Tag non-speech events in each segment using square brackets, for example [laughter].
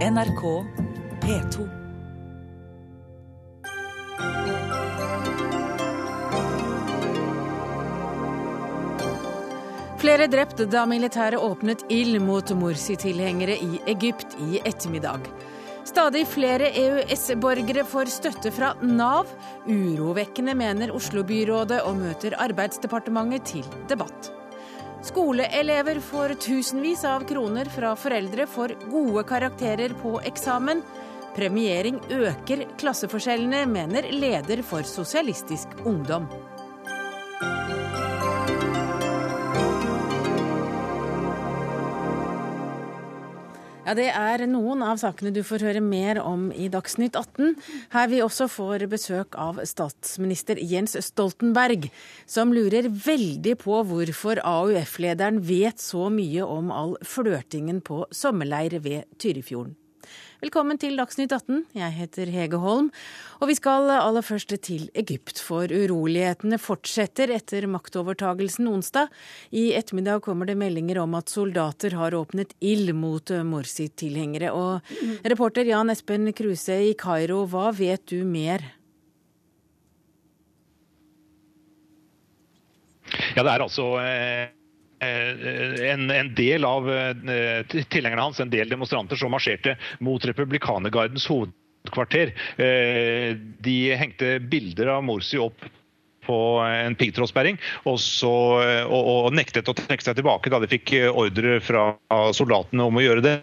NRK P2. Flere drept da militæret åpnet ild mot Morsi-tilhengere i Egypt i ettermiddag. Stadig flere EØS-borgere får støtte fra Nav. Urovekkende, mener Oslo-byrådet, og møter Arbeidsdepartementet til debatt. Skoleelever får tusenvis av kroner fra foreldre for gode karakterer på eksamen. Premiering øker klasseforskjellene, mener leder for Sosialistisk Ungdom. Ja, Det er noen av sakene du får høre mer om i Dagsnytt 18, her vi også får besøk av statsminister Jens Stoltenberg, som lurer veldig på hvorfor AUF-lederen vet så mye om all flørtingen på sommerleir ved Tyrifjorden. Velkommen til Dagsnytt 18. Jeg heter Hege Holm. Og vi skal aller først til Egypt, for urolighetene fortsetter etter maktovertagelsen onsdag. I ettermiddag kommer det meldinger om at soldater har åpnet ild mot Morsi-tilhengere. Og reporter Jan Espen Kruse i Kairo, hva vet du mer? Ja, det er altså eh en, en, del av uh, tilhengerne hans, en del demonstranter som marsjerte mot republikanergardens hovedkvarter. Uh, de hengte bilder av Morsi opp på en piggtrådsperring og, og, og, nektet å trekke seg tilbake da de fikk ordre fra soldatene om å gjøre det.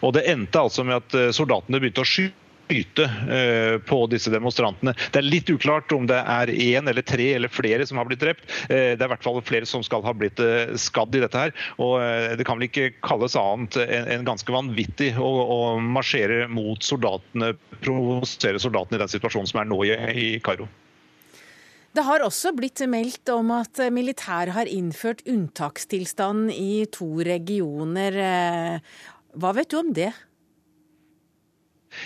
Og Det endte altså med at soldatene begynte å skyte skyte eh, på disse demonstrantene. Det er litt uklart om det er én eller tre eller flere som har blitt drept. Eh, det er i hvert fall flere som skal ha blitt eh, skadd i dette her. Og det kan vel ikke kalles annet enn ganske vanvittig å, å marsjere mot soldatene, provosere soldatene i den situasjonen som er nå i Kairo. Det har også blitt meldt om at militæret har innført unntakstilstand i to regioner. Hva vet du om det?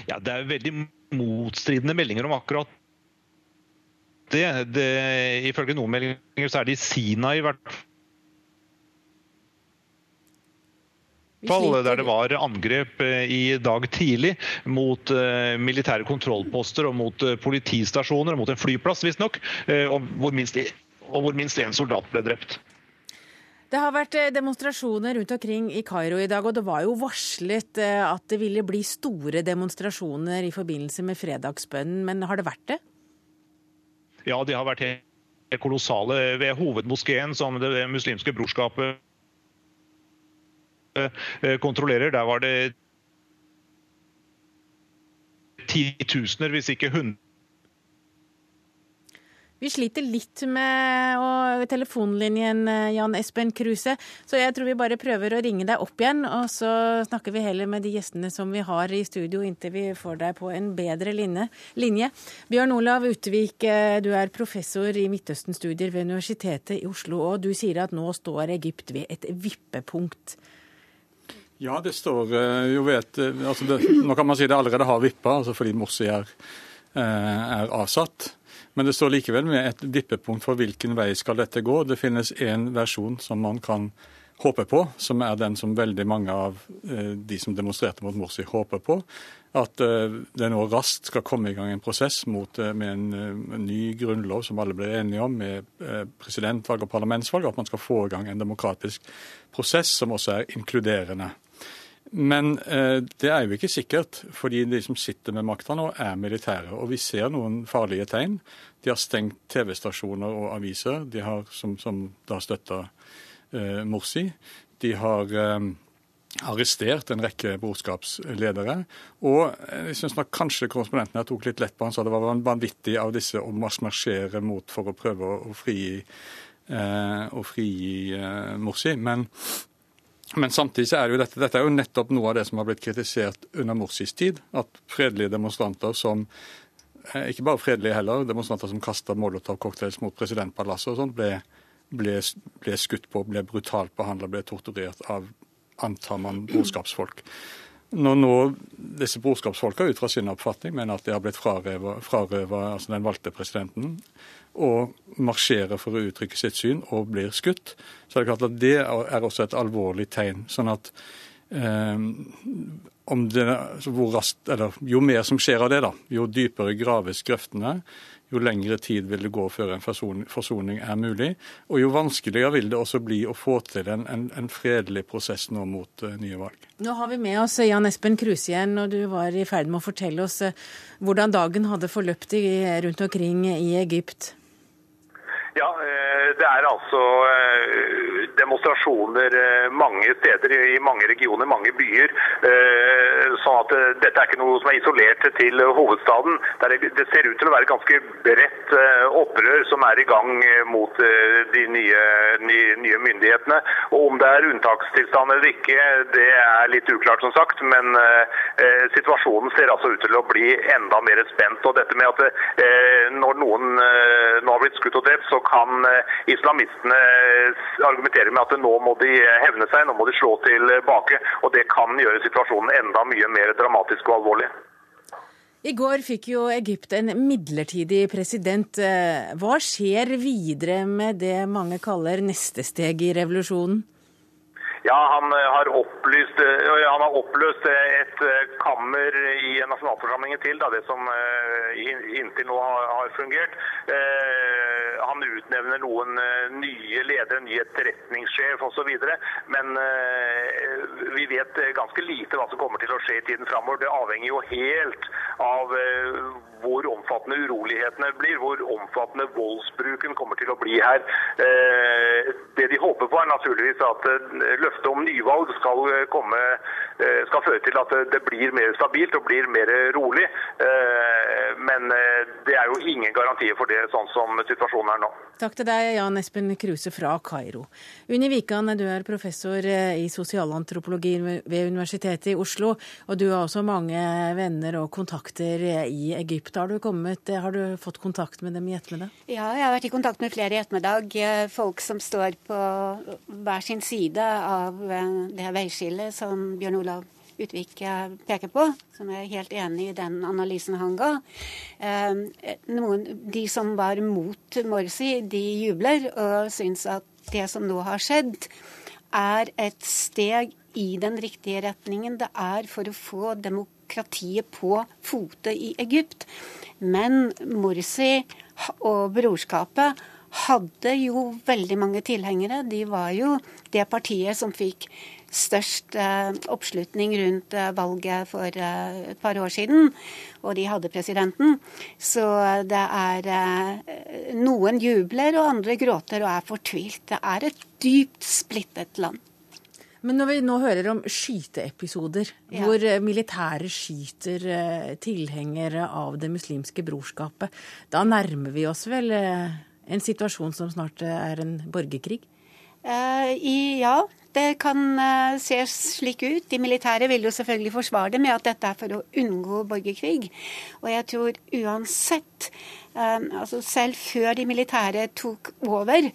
Ja, Det er veldig motstridende meldinger om akkurat det. det ifølge noen meldinger så er det i Sina i hvert fall der det var angrep eh, i dag tidlig mot uh, militære kontrollposter og mot uh, politistasjoner og mot en flyplass, visstnok, uh, og hvor minst én soldat ble drept. Det har vært eh, demonstrasjoner rundt omkring i Kairo i dag, og det var jo varslet eh, at det ville bli store demonstrasjoner i forbindelse med fredagsbønnen, men har det vært det? Ja, de har vært helt kolossale. Ved hovedmoskeen, som det muslimske brorskapet eh, kontrollerer, der var det titusener, hvis ikke hundre vi sliter litt med telefonlinjen, eh, Jan Espen Kruse, så jeg tror vi bare prøver å ringe deg opp igjen. Og så snakker vi heller med de gjestene som vi har i studio, inntil vi får deg på en bedre linje. Bjørn Olav Utvik, eh, du er professor i Midtøsten-studier ved Universitetet i Oslo, og du sier at nå står Egypt ved et vippepunkt. Ja, det står eh, jo vet, altså det, Nå kan man si det allerede har vippa, altså fordi Morsi er, er avsatt. Men det står likevel med et vippepunkt for hvilken vei skal dette gå. Det finnes én versjon som man kan håpe på, som er den som veldig mange av eh, de som demonstrerte mot Morsi, håper på. At eh, det nå raskt skal komme i gang en prosess mot, eh, med en ny grunnlov som alle ble enige om, med presidentvalg og parlamentsvalg. At man skal få i gang en demokratisk prosess som også er inkluderende. Men eh, det er jo ikke sikkert, fordi de som sitter med makta nå, er militære. Og vi ser noen farlige tegn. De har stengt TV-stasjoner og aviser, de har, som, som da støtta eh, Morsi. De har eh, arrestert en rekke brorskapsledere. Og eh, jeg syns kanskje korrespondenten her tok litt lett på han sa det var vanvittig av disse å marsjere mot for å prøve å frigi, eh, å frigi eh, Morsi. Men men samtidig er jo dette, dette er jo nettopp noe av det som har blitt kritisert under Morsis tid. At fredelige demonstranter som eh, Ikke bare fredelige heller, demonstranter som kasta molotovcocktails mot presidentpalasset og sånt, ble, ble, ble, skutt på, ble brutalt behandla, ble torturert av, antar man, brorskapsfolk. Når nå disse brorskapsfolka ut fra sin oppfatning mener at de har blitt frarøvet altså den valgte presidenten, og marsjerer for å uttrykke sitt syn og blir skutt, så er det klart at det er også et alvorlig tegn. Sånn at eh, det, raskt, eller, jo mer som skjer av det, da, jo dypere graves grøftene, jo lengre tid vil det gå før en forsoning er mulig. Og jo vanskeligere vil det også bli å få til en, en, en fredelig prosess nå mot uh, nye valg. Nå har vi med oss Jan Espen Kruse igjen, og du var i ferd med å fortelle oss uh, hvordan dagen hadde forløpt i, rundt omkring i Egypt. Ja, eh, det er altså eh, demonstrasjoner eh, mange steder i mange regioner, mange byer. Sånn at dette er ikke noe som er isolert til hovedstaden. Det ser ut til å være ganske bredt opprør som er i gang mot de nye, nye myndighetene. Og om det er unntakstilstand eller ikke, det er litt uklart, som sagt. Men situasjonen ser altså ut til å bli enda mer spent. Og dette med at når noen nå har blitt skutt og drept, så kan eh, islamistene eh, argumentere med at nå må de hevne seg, nå må de slå tilbake. og Det kan gjøre situasjonen enda mye mer dramatisk og alvorlig. I går fikk jo Egypt en midlertidig president. Eh, hva skjer videre med det mange kaller neste steg i revolusjonen? Ja, han har, opplyst, han har oppløst et kammer i nasjonalforsamlingen til, da, det som inntil nå har fungert han utnevner noen eh, nye ledere, ny etterretningssjef osv. Men eh, vi vet ganske lite hva som kommer til å skje i tiden framover. Det avhenger jo helt av eh, hvor omfattende urolighetene blir, hvor omfattende voldsbruken kommer til å bli her. Det de håper på, er naturligvis at løftet om nyvalg skal, komme, skal føre til at det blir mer stabilt og blir mer rolig. Men det er jo ingen garantier for det, sånn som situasjonen er nå. Takk til deg, Jan Espen Kruse fra Kairo. Unni Wikan, du er professor eh, i sosialantropologi ved Universitetet i Oslo. Og du har også mange venner og kontakter i Egypt. Har du, kommet, eh, har du fått kontakt med dem i ettermiddag? Ja, jeg har vært i kontakt med flere i ettermiddag. Eh, folk som står på hver sin side av det veiskillet som Bjørn Olav Utvik peker på, som jeg er helt enig i den analysen han ga. Ehm, noen, de som var mot Morsi, de jubler og syns at det som nå har skjedd, er et steg i den riktige retningen. Det er for å få demokratiet på fote i Egypt. Men Morsi og brorskapet hadde jo veldig mange tilhengere. De var jo det partiet som fikk størst eh, oppslutning rundt eh, valget for eh, et par år siden, og de hadde presidenten. Så det er Noen jubler, og andre gråter og er fortvilt. Det er et dypt splittet land. Men når vi nå hører om skyteepisoder ja. hvor militære skyter tilhengere av det muslimske brorskapet, da nærmer vi oss vel en situasjon som snart er en borgerkrig? Uh, i, ja, det kan uh, se slik ut. De militære vil jo selvfølgelig forsvare det med at dette er for å unngå borgerkrig. Og jeg tror uansett, um, altså selv før de militære tok over,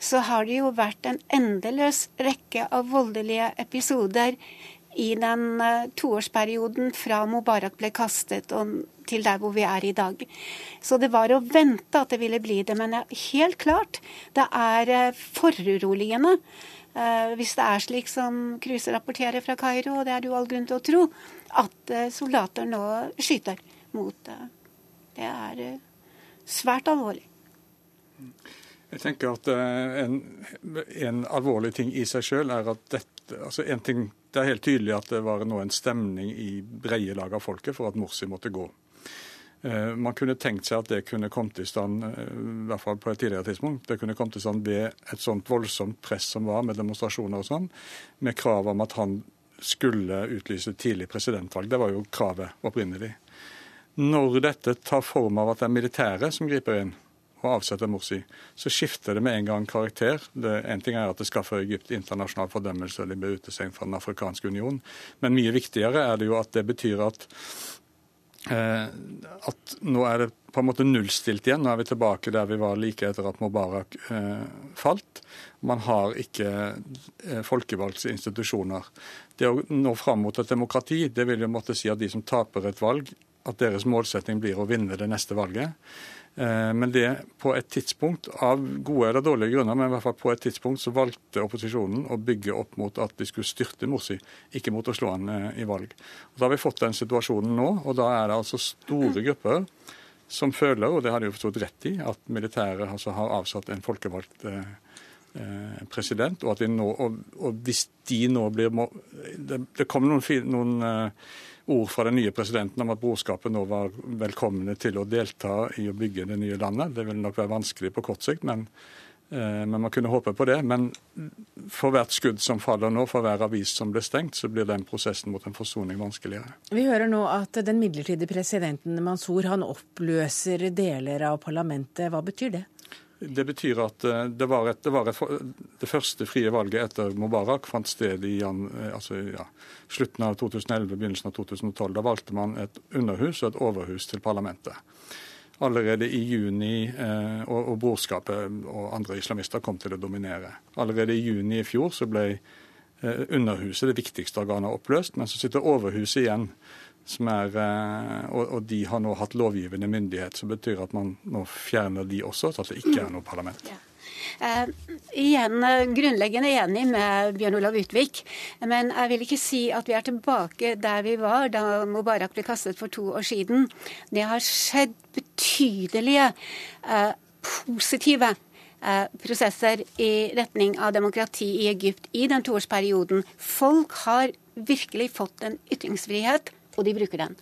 så har det jo vært en endeløs rekke av voldelige episoder i den uh, toårsperioden fra Mubarak ble kastet og til der hvor vi er i dag. Så det var å vente at det ville bli det. Men helt klart, det er uh, foruroligende Eh, hvis det er slik som Kruse rapporterer fra Kairo, og det er det jo all grunn til å tro, at eh, soldater nå skyter mot det. Det er eh, svært alvorlig. Jeg tenker at en, en alvorlig ting i seg sjøl er at dette altså en ting, Det er helt tydelig at det var nå en stemning i breie lag av folket for at Morsi måtte gå. Eh, man kunne tenkt seg at det kunne kommet i stand, eh, i hvert fall på et tidligere tidspunkt, det kunne kommet i stand ved et sånt voldsomt press som var, med demonstrasjoner og sånn, med krav om at han skulle utlyse tidlig presidentvalg. Det var jo kravet opprinnelig. Når dette tar form av at det er militæret som griper inn og avsetter Morsi, så skifter det med en gang karakter. Det, en ting er at det skaffer Egypt internasjonal fordømmelse, de blir utestengt fra Den afrikanske union, men mye viktigere er det jo at det betyr at Eh, at nå er det på en måte nullstilt igjen. Nå er vi tilbake der vi var like etter at Mubarak eh, falt. Man har ikke eh, folkevalgte institusjoner. Det å nå fram mot et demokrati, det vil jo måtte si at de som taper et valg, at deres målsetting blir å vinne det neste valget. Eh, men det på et tidspunkt, av gode eller dårlige grunner, men i hvert fall på et tidspunkt så valgte opposisjonen å bygge opp mot at de skulle styrte Morsi, ikke mot å slå han eh, i valg. Og da har vi fått den situasjonen nå, og da er det altså store grupper som føler, og det har de jo forstått rett i, at militæret altså har avsatt en folkevalgt eh, president, og, at nå, og, og, hvis de nå blir Det, det kommer noen, noen ord fra den nye presidenten om at brorskapet nå var velkomne til å delta i å bygge det nye landet. Det vil nok være vanskelig på kort sikt, men, eh, men man kunne håpe på det. Men for hvert skudd som faller nå, for hver avis som blir stengt, så blir den prosessen mot en forsoning vanskeligere. Vi hører nå at den midlertidige presidenten Mansour han oppløser deler av parlamentet. Hva betyr det? Det betyr at eh, det var, et, det, var et, det, første frie valget etter Mubarak fant sted i eh, altså, ja, slutten av 2011, begynnelsen av 2012. Da valgte man et underhus og et overhus til parlamentet. Allerede i juni, eh, og, og brorskapet og andre islamister kom til å dominere. Allerede i juni i fjor så ble underhuset, det viktigste organet, oppløst, men så sitter overhuset igjen er, eh, og, de har nå hatt lovgivende myndighet, som betyr at man nå fjerner de også, så at det ikke er noe parlament. Uh, igjen uh, grunnleggende enig med Bjørn Olav Utvik. Men jeg vil ikke si at vi er tilbake der vi var da Mubarak ble kastet for to år siden. Det har skjedd betydelige eh, positive prosesser i retning av demokrati i Egypt i den toårsperioden. Folk har virkelig fått en ytringsfrihet og de bruker den.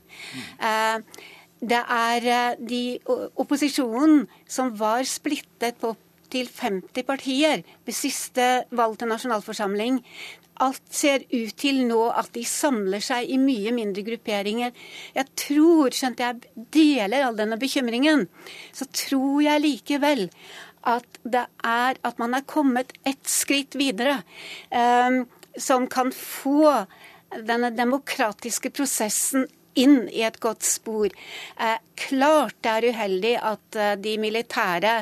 Eh, det er eh, de opposisjonen som var splittet på til 50 partier ved siste valg til nasjonalforsamling. Alt ser ut til nå at de samler seg i mye mindre grupperinger. Jeg tror, skjønt jeg deler all denne bekymringen, så tror jeg likevel at det er at man er kommet ett skritt videre, Um, som kan få denne demokratiske prosessen inn i et godt spor. Eh, klart det er uheldig at eh, de militære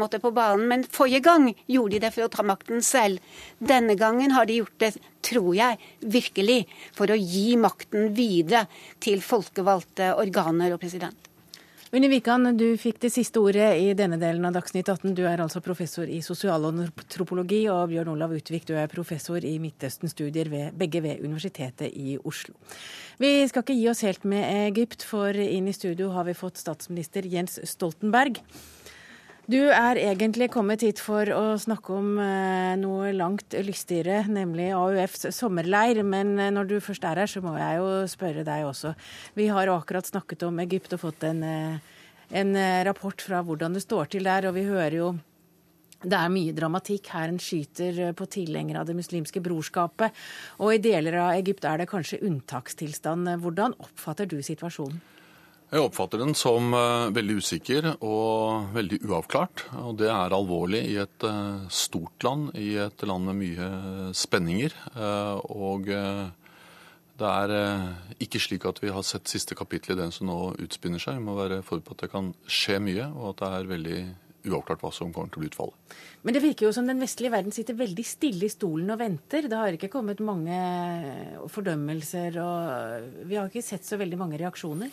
måtte på banen, men forrige gang gjorde de det for å ta makten selv. Denne gangen har de gjort det, tror jeg, virkelig for å gi makten videre til folkevalgte organer og president. Unni Wikan, du fikk det siste ordet i denne delen av Dagsnytt 18. Du er altså professor i sosialantropologi, og Bjørn Olav Utvik, du er professor i Midtøsten-studier, begge ved Universitetet i Oslo. Vi skal ikke gi oss helt med Egypt, for inn i studio har vi fått statsminister Jens Stoltenberg. Du er egentlig kommet hit for å snakke om eh, noe langt lystigere, nemlig AUFs sommerleir. Men eh, når du først er her, så må jeg jo spørre deg også. Vi har akkurat snakket om Egypt og fått en, eh, en rapport fra hvordan det står til der, og vi hører jo det er mye dramatikk. Hæren skyter på tilhengere av det muslimske brorskapet. Og i deler av Egypt er det kanskje unntakstilstand. Hvordan oppfatter du situasjonen? Jeg oppfatter den som eh, veldig usikker og veldig uavklart. Og det er alvorlig i et eh, stort land, i et land med mye spenninger. Eh, og det er ikke slik at vi har sett siste kapittel i den som nå utspinner seg. Vi må være forberedt på at det kan skje mye, og at det er veldig uavklart hva som kommer til å bli utfallet. Men det virker jo som den vestlige verden sitter veldig stille i stolen og venter. Det har ikke kommet mange fordømmelser, og vi har ikke sett så veldig mange reaksjoner.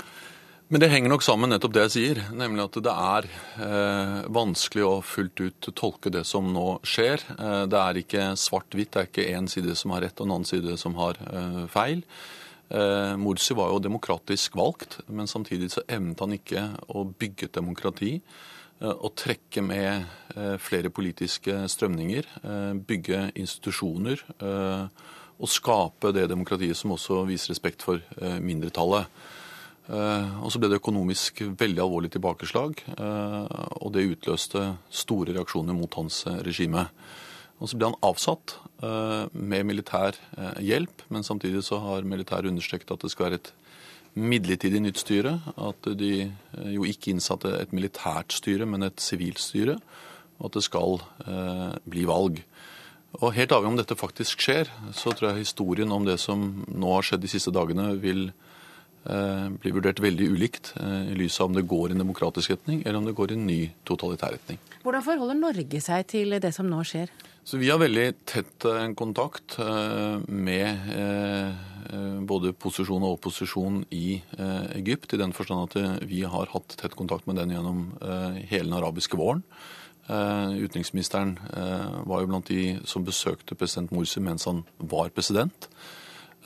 Men det henger nok sammen nettopp det jeg sier, nemlig at det er eh, vanskelig å fullt ut tolke det som nå skjer. Eh, det er ikke svart-hvitt, det er ikke én side som har rett og en annen side som har eh, feil. Eh, Morsi var jo demokratisk valgt, men samtidig så evnet han ikke å bygge et demokrati. Eh, å trekke med eh, flere politiske strømninger, bygge institusjoner og skape det demokratiet som også viser respekt for mindretallet. Eh, og så ble det økonomisk veldig alvorlig tilbakeslag, eh, og det utløste store reaksjoner mot hans eh, regime. Og så ble han avsatt med militær hjelp, men samtidig så har militæret understreket at det skal være et midlertidig nytt styre. At de jo ikke innsatte et militært styre, men et sivilt styre. Og at det skal bli valg. Og helt avhengig om dette faktisk skjer, så tror jeg historien om det som nå har skjedd de siste dagene, vil Eh, blir vurdert veldig ulikt eh, i lys av om det går i en demokratisk retning, eller om det går i en ny totalitær retning. Hvordan forholder Norge seg til det som nå skjer? Så Vi har veldig tett eh, kontakt med både posisjon og opposisjon i Egypt, i den forstand at vi har hatt tett kontakt med den gjennom hele den arabiske våren. Utenriksministeren var jo blant de som besøkte president Morsi mens han var president.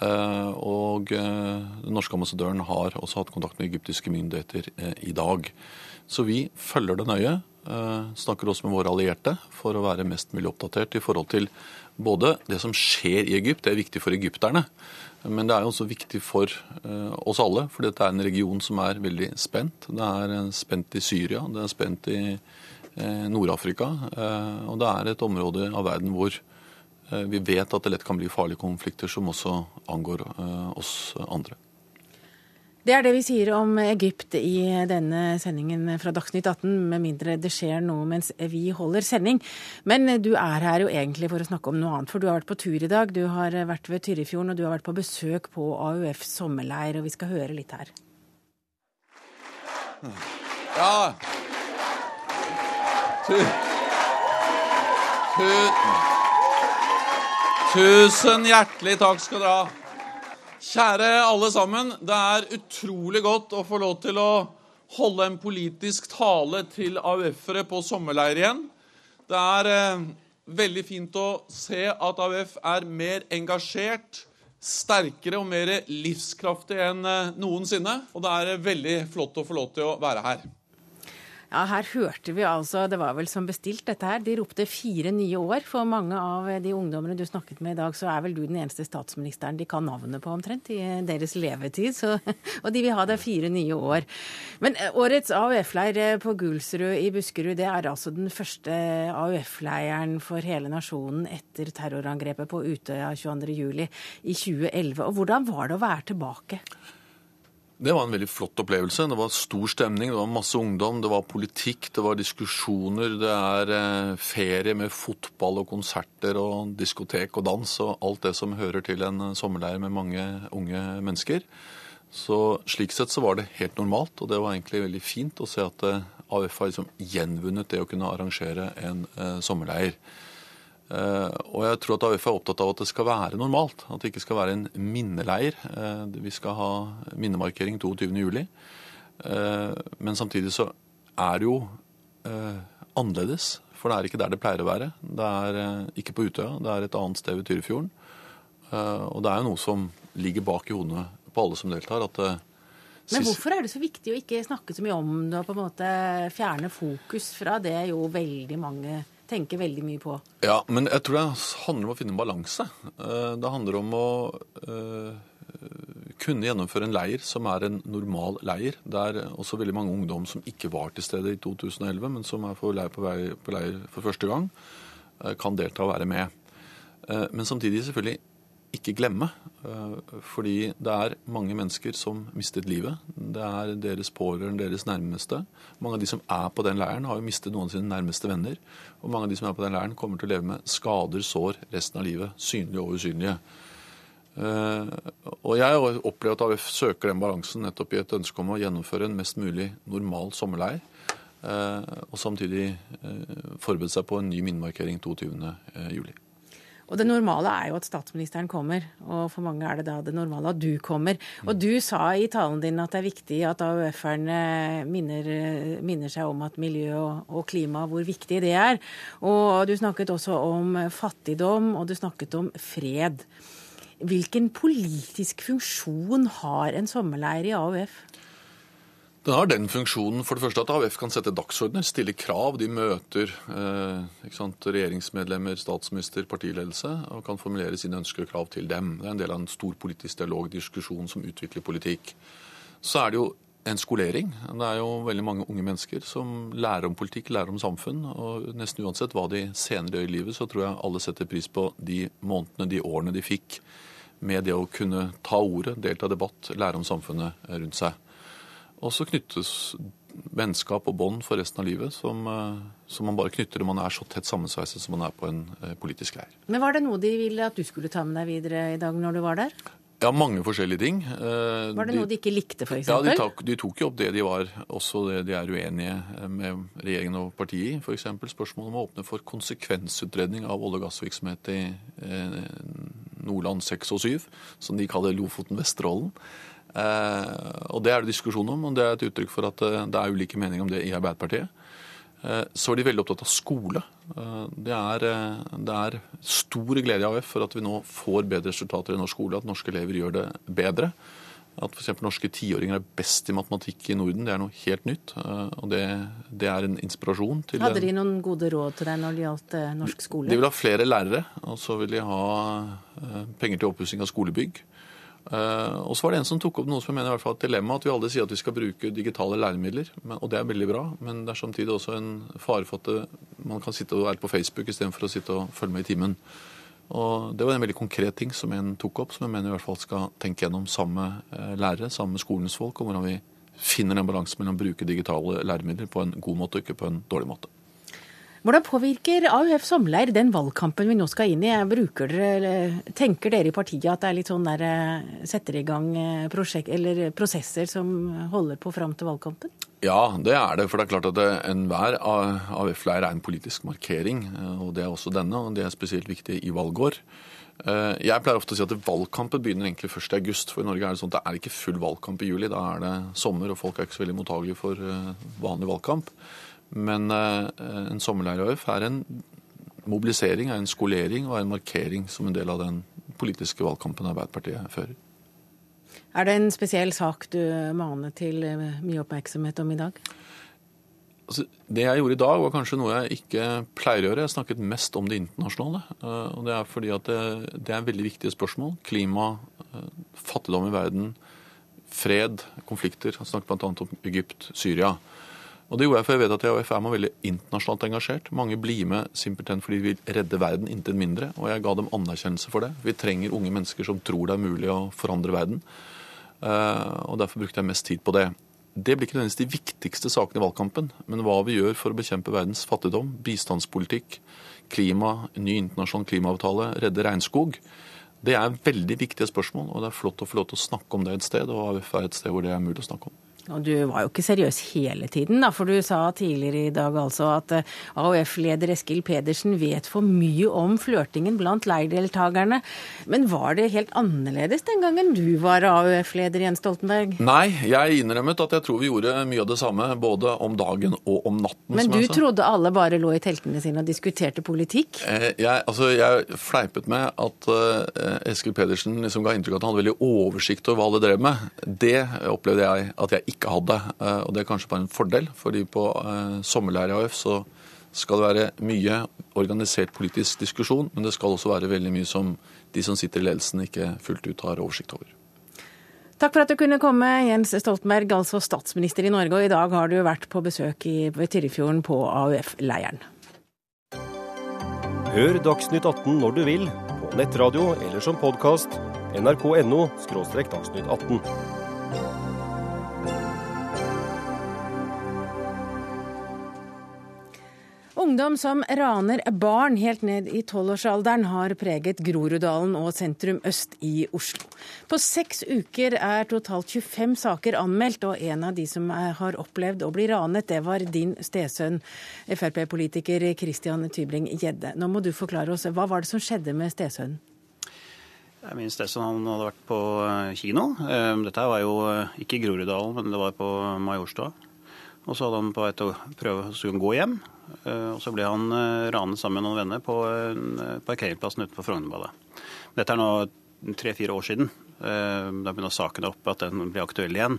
Og den norske ambassadøren har også hatt kontakt med egyptiske myndigheter i dag. Så vi følger det nøye. Snakker også med våre allierte for å være mest mulig oppdatert i forhold til både det som skjer i Egypt, det er viktig for egypterne. Men det er også viktig for oss alle, For dette er en region som er veldig spent. Det er spent i Syria, det er spent i Nord-Afrika. Og det er et område av verden hvor vi vet at det lett kan bli farlige konflikter som også angår oss andre. Det er det vi sier om Egypt i denne sendingen fra Dagsnytt 18, med mindre det skjer noe mens vi holder sending. Men du er her jo egentlig for å snakke om noe annet, for du har vært på tur i dag. Du har vært ved Tyrifjorden, og du har vært på besøk på AUF sommerleir, og vi skal høre litt her. Ja Tusen hjertelig takk skal dere ha. Kjære alle sammen. Det er utrolig godt å få lov til å holde en politisk tale til AUF-ere på sommerleir igjen. Det er eh, veldig fint å se at AUF er mer engasjert, sterkere og mer livskraftig enn eh, noensinne. Og det er veldig flott å få lov til å være her. Ja, her hørte vi altså, det var vel som bestilt dette her. De ropte fire nye år. For mange av de ungdommene du snakket med i dag, så er vel du den eneste statsministeren de kan navnet på omtrent i deres levetid. Så, [laughs] og de vil ha deg fire nye år. Men eh, årets AUF-leir på Gulsrud i Buskerud, det er altså den første AUF-leiren for hele nasjonen etter terrorangrepet på Utøya 22.07. i 2011. Og hvordan var det å være tilbake? Det var en veldig flott opplevelse. Det var stor stemning, det var masse ungdom, det var politikk, det var diskusjoner. Det er eh, ferie med fotball og konserter og diskotek og dans og alt det som hører til en sommerleir med mange unge mennesker. Så Slik sett så var det helt normalt, og det var egentlig veldig fint å se at AUF har liksom gjenvunnet det å kunne arrangere en eh, sommerleir. Uh, og jeg tror at AUF er opptatt av at det skal være normalt. At det ikke skal være en minneleir. Uh, vi skal ha minnemarkering 22.07. Uh, men samtidig så er det jo annerledes. For det er ikke der det pleier å være. Det er ikke på Utøya, det er et annet sted ved Tyrifjorden. og det er jo noe som ligger bak i hodene på alle som deltar. at men hvorfor er det så viktig å ikke snakke så mye om det og på en måte fjerne fokus fra det jo veldig mange tenker veldig mye på. Ja, men jeg tror det handler om å finne en balanse. Eh, det handler om å uh, kunne gjennomføre en leir som er en normal leir. Det er også veldig mange ungdom som ikke var til stede i 2011, men som er på leir, på vei, på leir for første gang, uh, kan delta og være med. Men samtidig selvfølgelig ikke glemme. Eh, fordi det er mange mennesker som mistet livet. Det er deres pårørende, deres nærmeste. Mange av de som er på den leiren, har jo mistet noen av sine nærmeste venner. Og mange av de som er på den leiren, kommer til å leve med skader, sår, resten av livet. Synlige og usynlige. Eh, og jeg opplever at AUF søker den balansen nettopp i et ønske om å gjennomføre en mest mulig normal sommerleir. Eh, og samtidig forberede seg på en ny minnemarkering 22.07. Og det normale er jo at statsministeren kommer, og for mange er det da det normale at du kommer. Og du sa i talen din at det er viktig at AUF-erne minner, minner, seg om at miljø og, klima, hvor viktig det er. Og du snakket også om fattigdom, og du snakket om fred. Hvilken politisk funksjon har en sommerleir i AUF? Den har den funksjonen for det første at AUF kan sette dagsordener, stille krav. De møter eh, sant, regjeringsmedlemmer, statsminister, partiledelse og kan formulere sine ønsker og krav til dem. Det er en del av en stor politisk dialog, diskusjon som utvikler politikk. Så er det jo en skolering. Det er jo veldig mange unge mennesker som lærer om politikk, lærer om samfunn. Og nesten uansett hva de senere gjør i livet, så tror jeg alle setter pris på de månedene, de årene de fikk med det å kunne ta ordet, delta i debatt, lære om samfunnet rundt seg. Og så knyttes vennskap og bånd for resten av livet som, eh, som, man bare knytter når man er så tett sammensveiset som man er på en eh, politisk leir. Men Var det noe de ville at du skulle ta med deg videre i dag når du var der? Ja, mange forskjellige ting. Eh, var det de, noe de ikke likte, f.eks.? Ja, de tok, de tok jo opp det de var, også det de er uenige med regjeringen og partiet i. F.eks. spørsmålet om å åpne for konsekvensutredning av olje- og gassvirksomhet i Nordland 6 og 7, som de kaller Lofoten-Vesterålen. Og det er det diskusjon om, og det er et uttrykk for at det er ulike meninger om det i Arbeiderpartiet. Så er de veldig opptatt av skole. Det er, det er stor glede i AUF for at vi nå får bedre resultater i norsk skole, at norske elever gjør det bedre. At f.eks. norske tiåringer er best i matematikk i Norden, det er noe helt nytt. Eh, og det, det er en inspirasjon til Hadde de noen gode råd til deg når det gjaldt eh, norsk skole? De vil ha flere lærere, og så vil de ha eh, penger til oppussing av skolebygg. Og så var det en som tok opp noe som jeg mener i hvert fall et dilemma, at vi alle sier at vi skal bruke digitale læremidler. Og det er veldig bra, men det er samtidig også en fare for at man kan sitte og være på Facebook istedenfor å sitte og følge med i timen. Og Det var en veldig konkret ting som en tok opp, som jeg mener i hvert fall skal tenke gjennom sammen med eh, lærere, sammen med skolens folk, om hvordan vi finner den balansen mellom å bruke digitale læremidler på en god måte og ikke på en dårlig måte. Hvordan påvirker AUF Sommerleir den valgkampen vi nå skal inn i? Bruker dere, tenker dere i partiet at det er litt sånn der eh, setter i gang eh, prosjekt, prosesser som holder på fram til valgkampen? Ja, det er det. For det er klart at enhver AUF-leir er en politisk markering. Eh, og det er også denne, og det er spesielt viktig i valgår. Jeg pleier ofte å si at valgkampen begynner egentlig først i august. For i Norge er det sånn at det er ikke full valgkamp i juli. Da er det sommer, og folk er ikke så veldig mottagelige for vanlig valgkamp. Men eh, en sommerleir-AUF er en mobilisering, er en skolering og en markering som en del av den politiske valgkampen Arbeiderpartiet fører. Er det en spesiell sak du maner til eh, mye oppmerksomhet om i dag? Altså, det jeg gjorde i dag, var kanskje noe jeg ikke pleier å gjøre. Jeg snakket mest om det internasjonale. Eh, og Det er fordi at det, det er veldig viktige spørsmål. Klima, fattigdom i verden, fred, konflikter. Jeg snakket bl.a. om Egypt, Syria. Og Det gjorde jeg for jeg vet at AUFM er veldig internasjonalt engasjert. Mange blir med simpelthen fordi de vil redde verden, intet mindre. Og jeg ga dem anerkjennelse for det. Vi trenger unge mennesker som tror det er mulig å forandre verden. Eh, og Derfor brukte jeg mest tid på det. Det blir ikke nødvendigvis de viktigste sakene i valgkampen, men hva vi gjør for å bekjempe verdens fattigdom, bistandspolitikk, klima, ny internasjonal klimaavtale, redde regnskog. Det er veldig viktige spørsmål, og det er flott å få lov til å snakke om det et sted. Og AUF er et sted hvor det er mulig å snakke om. Og du var jo ikke seriøs hele tiden, da, for du sa tidligere i dag altså at eh, AUF-leder Eskil Pedersen vet for mye om flørtingen blant leirdeltakerne. Men var det helt annerledes den gangen du var AUF-leder, Jens Stoltenberg? Nei, jeg innrømmet at jeg tror vi gjorde mye av det samme, både om dagen og om natten. Men du trodde alle bare lå i teltene sine og diskuterte politikk? Eh, jeg, altså, jeg fleipet med at uh, Eskil Pedersen liksom ga inntrykk av at han hadde veldig oversikt over hva alle drev med. Det opplevde jeg at jeg ikke ikke hadde. Eh, og det er kanskje bare en fordel, fordi på eh, sommerleir i AUF så skal det være mye organisert politisk diskusjon, men det skal også være veldig mye som de som sitter i ledelsen ikke fullt ut har oversikt over. Takk for at du kunne komme, Jens Stoltenberg, altså statsminister i Norge. Og i dag har du vært på besøk i, ved Tyrifjorden på AUF-leiren. Hør Dagsnytt 18 når du vil, på nettradio eller som podkast. nrk.no – dagsnytt 18. Ungdom som raner barn helt ned i tolvårsalderen, har preget Groruddalen og sentrum øst i Oslo. På seks uker er totalt 25 saker anmeldt, og en av de som har opplevd å bli ranet, det var din stesønn, Frp-politiker Christian Tybling Gjedde. Nå må du forklare oss, hva var det som skjedde med stesønnen? Min stesønn hadde vært på eh, kino. Eh, dette var jo eh, ikke i Groruddalen, men det var på Majorstua. Og så hadde han på vei til å prøve å gå hjem. Eh, og så ble han eh, ranet sammen med noen venner på eh, parkeringsplassen utenfor Frognerbadet. Dette er nå tre-fire år siden. Da begynner saken opp at den blir aktuell igjen.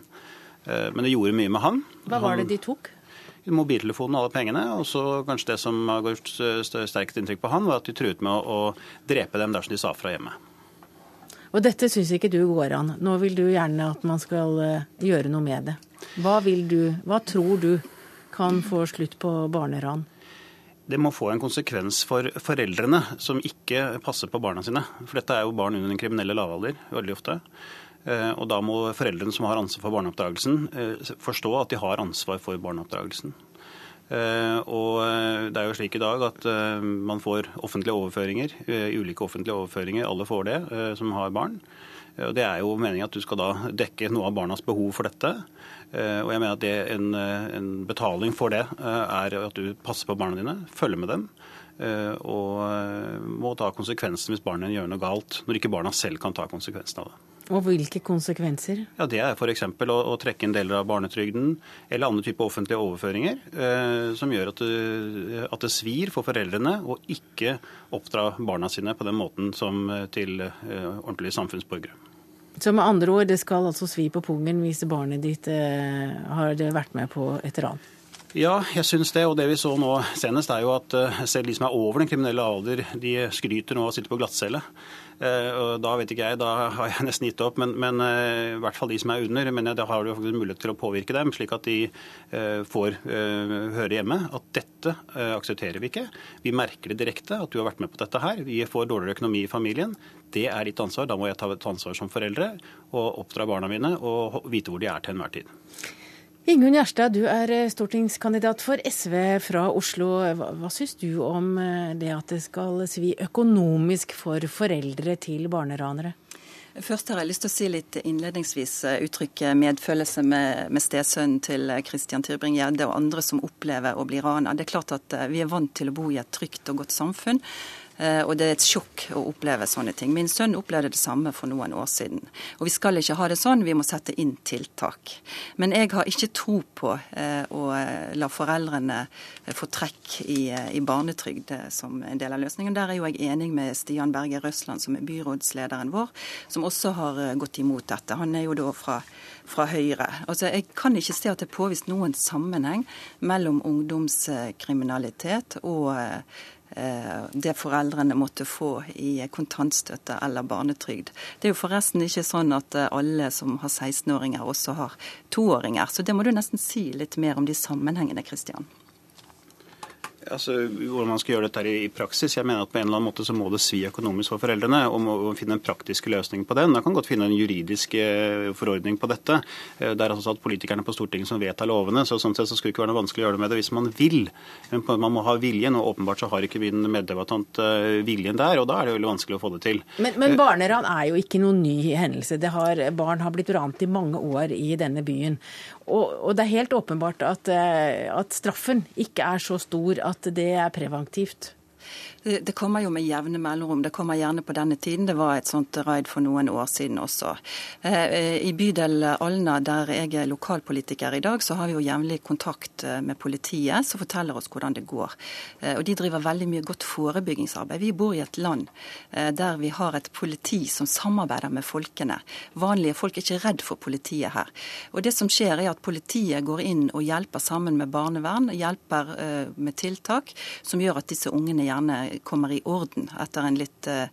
Men det gjorde mye med han. Hva var det de tok? Mobiltelefonen og alle pengene. Og så kanskje det som har gjort sterkest inntrykk på han, var at de truet med å, drepe dem dersom de sa fra hjemme. Og dette syns ikke du går an. Nå vil du gjerne at man skal gjøre noe med det. Hva vil du, hva tror du kan få slutt på barneran? Det må få en konsekvens for foreldrene som ikke passer på barna sine. For dette er jo barn under den kriminelle lavalder veldig ofte. Eh, og da må foreldrene som har ansvar for barneoppdragelsen, eh, forstå at de har ansvar for barneoppdragelsen. Eh, og det er jo slik i dag at man får offentlige overføringer, ulike offentlige overføringer. Alle får det som har barn. Og Det er jo meningen at du skal da dekke noe av barnas behov for dette. Eh, og jeg mener at det, en, en, betaling for det eh, er at du passer på barna dine, følger med dem. og må ta konsekvensen hvis barna gjør noe galt, når ikke barna selv kan ta konsekvensen av det. Og hvilke konsekvenser? Ja, Det er f.eks. Å, å trekke inn deler av barnetrygden eller andre typer offentlige overføringer eh, som gjør at det, at det, svir for foreldrene å ikke oppdra barna sine på den måten som eh, til eh, ordentlige samfunnsborgere. Så med andre ord, det skal altså svi på pungen hvis barnet ditt eh, har vært med på et ran? Ja, jeg syns det. Og det vi så nå senest, er jo at eh, selv de som er over den kriminelle alder, de skryter nå og sitter på glattcelle. Eh, og da vet ikke jeg, da har jeg nesten gitt opp. Men, men eh, i hvert fall de som er under. Men da har du faktisk mulighet til å påvirke dem, slik at de eh, får høre hjemme at dette aksepterer vi ikke. Vi merker det direkte at du har vært med på dette her. Vi får dårligere økonomi i familien. Det er ditt ansvar. Da må jeg ta et ansvar som foreldre og oppdra barna mine og vite hvor de er til enhver tid. Ingunn Gjerstad, du er eh, stortingskandidat for SV fra Oslo. Hva, hva syns du om eh, det at det skal svi økonomisk for foreldre til barneranere? Først har jeg lyst til å si litt innledningsvis eh, uttrykke medfølelse med, med stesønnen til Christian Tybring-Gjedde og andre som opplever å bli rana. Det er klart at vi er vant til å bo i et trygt og godt samfunn. Eh, og det er et sjokk å oppleve sånne ting. Min sønn opplevde det samme for noen år siden. Og vi skal ikke ha det sånn, vi må sette inn tiltak. Men jeg har ikke tro på eh, å eh, la foreldrene få trekk i, i barnetrygd som en del av løsningen. Der er jo jeg enig med Stian Berge Røsland, som er byrådslederen vår, som også har gått imot dette. Han er jo da fra fra Høyre. Altså, Jeg kan ikke se at det er påvist noen sammenheng mellom ungdomskriminalitet og det foreldrene måtte få i kontantstøtte eller barnetrygd. Det er jo forresten ikke sånn at eh, alle som har 16-åringer også har toåringer. Så det må du nesten si litt mer om de sammenhengene, Kristian. Altså, hvordan man skal gjøre dette i praksis. Jeg mener at på en eller annen måte så må det svi økonomisk for foreldrene, og må finne en praktisk løsning på den. Man kan godt finne en juridisk eh, forordning på dette. Eh, det er altså at politikerne på Stortinget som vedtar lovene, så sånn sett så skulle det ikke være noe vanskelig å gjøre det med det hvis man vil. Men man må ha viljen, og åpenbart så har ikke min meddebattant eh, viljen der, og da er det veldig vanskelig å få det til. Men, men barneran er jo ikke noen ny hendelse. Har, barn har blitt rant i mange år i denne byen. Og, og det er helt åpenbart at, at straffen ikke er så stor at det er preventivt? Det kommer jo med jevne mellomrom. Det kommer gjerne på denne tiden. Det var et sånt raid for noen år siden også. Eh, I bydel Alna, der jeg er lokalpolitiker i dag, så har vi jo jevnlig kontakt eh, med politiet som forteller oss hvordan det går. Eh, og De driver veldig mye godt forebyggingsarbeid. Vi bor i et land der vi har et politi som samarbeider med folkene. Vanlige folk er ikke redd for politiet her. Og det som skjer er at Politiet går inn og hjelper sammen med barnevern, hjelper med tiltak som gjør at disse ungene gjerne kommer i orden etter en litt eh,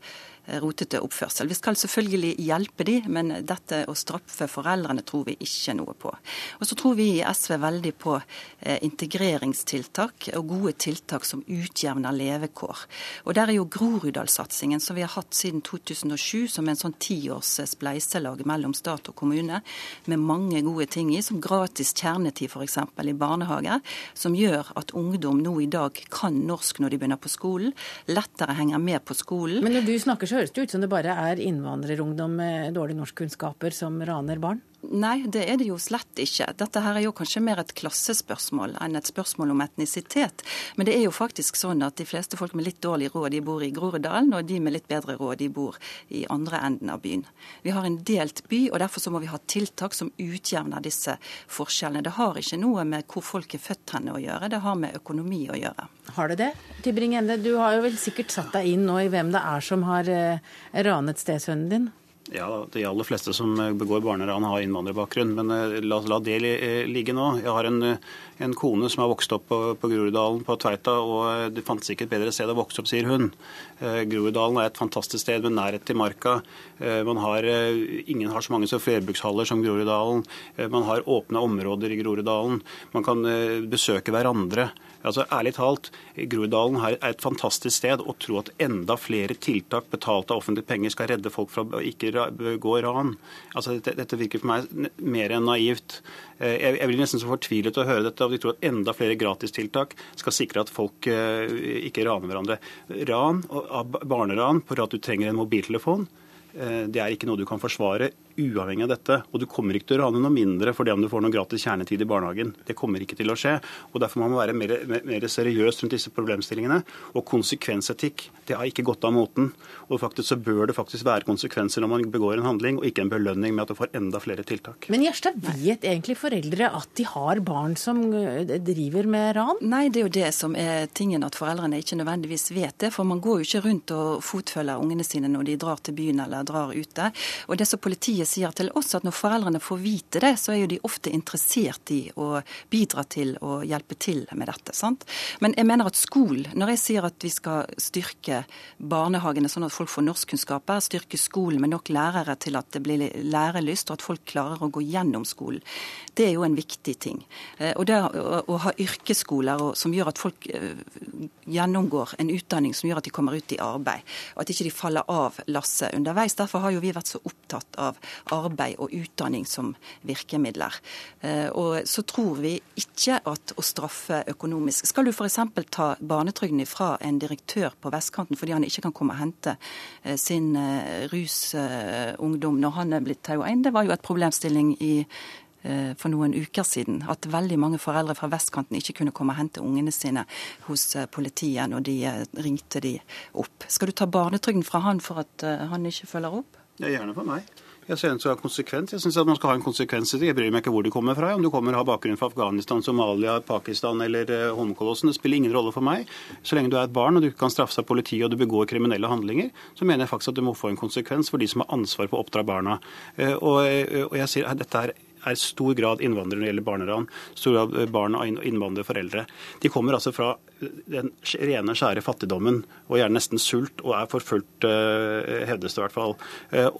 rotete oppførsel. Vi skal selvfølgelig hjelpe de, men dette å straffe foreldrene tror vi ikke noe på. Og så tror vi i SV veldig på eh, integreringstiltak og gode tiltak som utjevner levekår. Og der er jo Groruddalssatsingen som vi har hatt siden 2007 som en sånn tiårs spleiselag mellom stat og kommune, med mange gode ting i, som gratis kjernetid f.eks. i barnehage, som gjør at ungdom nå i dag kan norsk når de begynner på skolen, lettere henger med på skolen. Men når du snakker så høres det ut som det bare er innvandrerungdom med dårlige norskkunnskaper som raner barn? Nei, det er det jo slett ikke. Dette her er jo kanskje mer et klassespørsmål enn et spørsmål om etnisitet. Men det er jo faktisk sånn at de fleste folk med litt dårlig råd de bor i Groruddalen, og de med litt bedre råd de bor i andre enden av byen. Vi har en delt by, og derfor så må vi ha tiltak som utjevner disse forskjellene. Det har ikke noe med hvor folk er født henne å gjøre, det har med økonomi å gjøre. Har det det? Tybring-Ende, du har jo vel sikkert satt deg inn nå i hvem det er som har eh, ranet stesønnen din? Ja, De aller fleste som eh, begår barneran har innvandrerbakgrunn. Men eh, la, la det eh, ligge nå. Jeg har en, en kone som har vokst opp på, på Groruddalen på Tveita, og det fantes ikke et bedre sted å vokse opp, sier hun. Groruddalen er et fantastisk sted med nærhet til marka. Man har, ingen har så mange som flerbrukshaller som Groruddalen. Man har åpne områder i Groruddalen. Man kan besøke hverandre. Altså, Ærlig talt, Groruddalen er et fantastisk sted. Å tro at enda flere tiltak betalt av offentlige penger skal redde folk fra å ikke begå ran. Altså, dette, dette, virker for meg mer enn naivt. Eh, jeg, jeg blir nesten så fortvilet å høre dette. og De tror at enda flere gratistiltak skal sikre at folk uh, ikke raner hverandre. Ran, barneran på at du trenger en mobiltelefon, uh, det er ikke noe du kan forsvare uavhengig av dette. Og du kommer ikke til å rane noe mindre fordi om du får noe gratis kjernetid i barnehagen. Det kommer ikke til å skje. og Derfor må man være mer, mer seriøs rundt disse problemstillingene. Og konsekvensetikk det har ikke gått av moten. Og faktisk så bør det faktisk være konsekvenser når man begår en handling, og ikke en belønning med at du får enda flere tiltak. Men Gjerstad, vet egentlig foreldre at de har barn som øh, driver med ran? Nei, det er jo det som er tingen, at foreldrene ikke nødvendigvis vet det. For man går jo ikke rundt og fotfølger ungene sine når de drar til byen eller drar ute. Og det som politiet sier til oss, at når foreldrene får vite det, så er jo de ofte interessert i å bidra til å hjelpe til med dette. sant? Men jeg mener at skolen, når jeg sier at vi skal styrke barnehagene sånn at folk får norskkunnskaper, styrke skolen med nok lærere til at det blir lærelyst, og at folk klarer å gå gjennom skolen, det er jo en viktig ting. Eh, og det å ha yrkesskoler som gjør at folk eh, gjennomgår en utdanning som gjør at de kommer ut i arbeid, og at ikke de faller av lasset underveis. Derfor har jo vi vært så opptatt av arbeid og utdanning som virkemidler. Eh, og så tror vi ikke at å straffe økonomisk Skal du f.eks. ta barnetrygden ifra en direktør på vestkanten fordi han ikke kan komme og hente eh, sin rusungdom når han er blitt taua inn? Det var jo et problemstilling i Eh, for noen uker siden at veldig mange foreldre fra vestkanten ikke kunne komme og hente ungene sine hos eh, politiet når de eh, ringte de opp. Skal du ta barnetrygden fra han for at han ikke følger opp? Ja, gjerne for meg. Jeg synes ha konsekvens. Jeg synes at man skal ha en konsekvens. Jeg bryr meg ikke hvor de kommer fra. Om du kommer og har bakgrunn fra Afghanistan, Somalia, Pakistan eller Holmenkollåsen, det spiller ingen rolle for meg. Så lenge du er et barn og du kan straffe seg politiet og du begår kriminelle handlinger, så mener jeg faktisk at du må få en konsekvens for de som har ansvar for å oppdra barna. Og, og jeg sier at dette er er stor grad innvandrere når det gjelder barneran. Stor grad eh, barn av innvandrerforeldre. De kommer altså fra eh, den rene, skjære fattigdommen og gjerne nesten sult og er forfulgt, eh, hevdes det i hvert fall.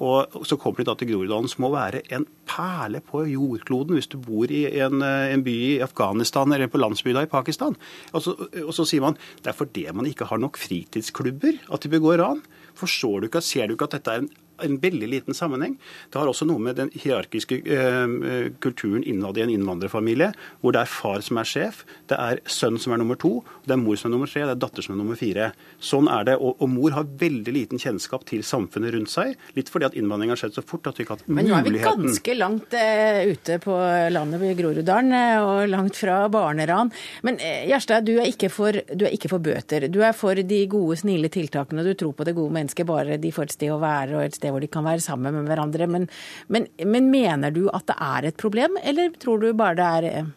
Og så kommer de da til Groruddalen, som må være en perle på jordkloden hvis du bor i en, en by i Afghanistan eller på landsbygda i Pakistan. Og så, og så sier man det er fordi man ikke har nok fritidsklubber at de begår ran. Forstår du ikke, Ser du ikke at dette er en en veldig liten sammenheng. Det har også noe med den hierarkiske eh, kulturen innad i en innvandrerfamilie, hvor det er far som er sjef, det er sønn som er nummer to, det er mor som er nummer tre, det er datter som er nummer fire. Sånn er det. Og, og mor har veldig liten kjennskap til samfunnet rundt seg, litt fordi at innvandring har skjedd så fort at vi ikke har hatt muligheten Men nå er vi ganske langt eh, ute på landet ved Groruddalen, uh, og langt fra barneran. Men uh, Gjerstad, du er, ikke for, du er ikke for bøter. Du er for de gode, snille tiltakene. Du tror på det gode mennesket, bare de får et sted å være og et sted hvor de kan være sammen med hverandre. Men, men, men mener du at det er et problem, eller tror du bare det er eh,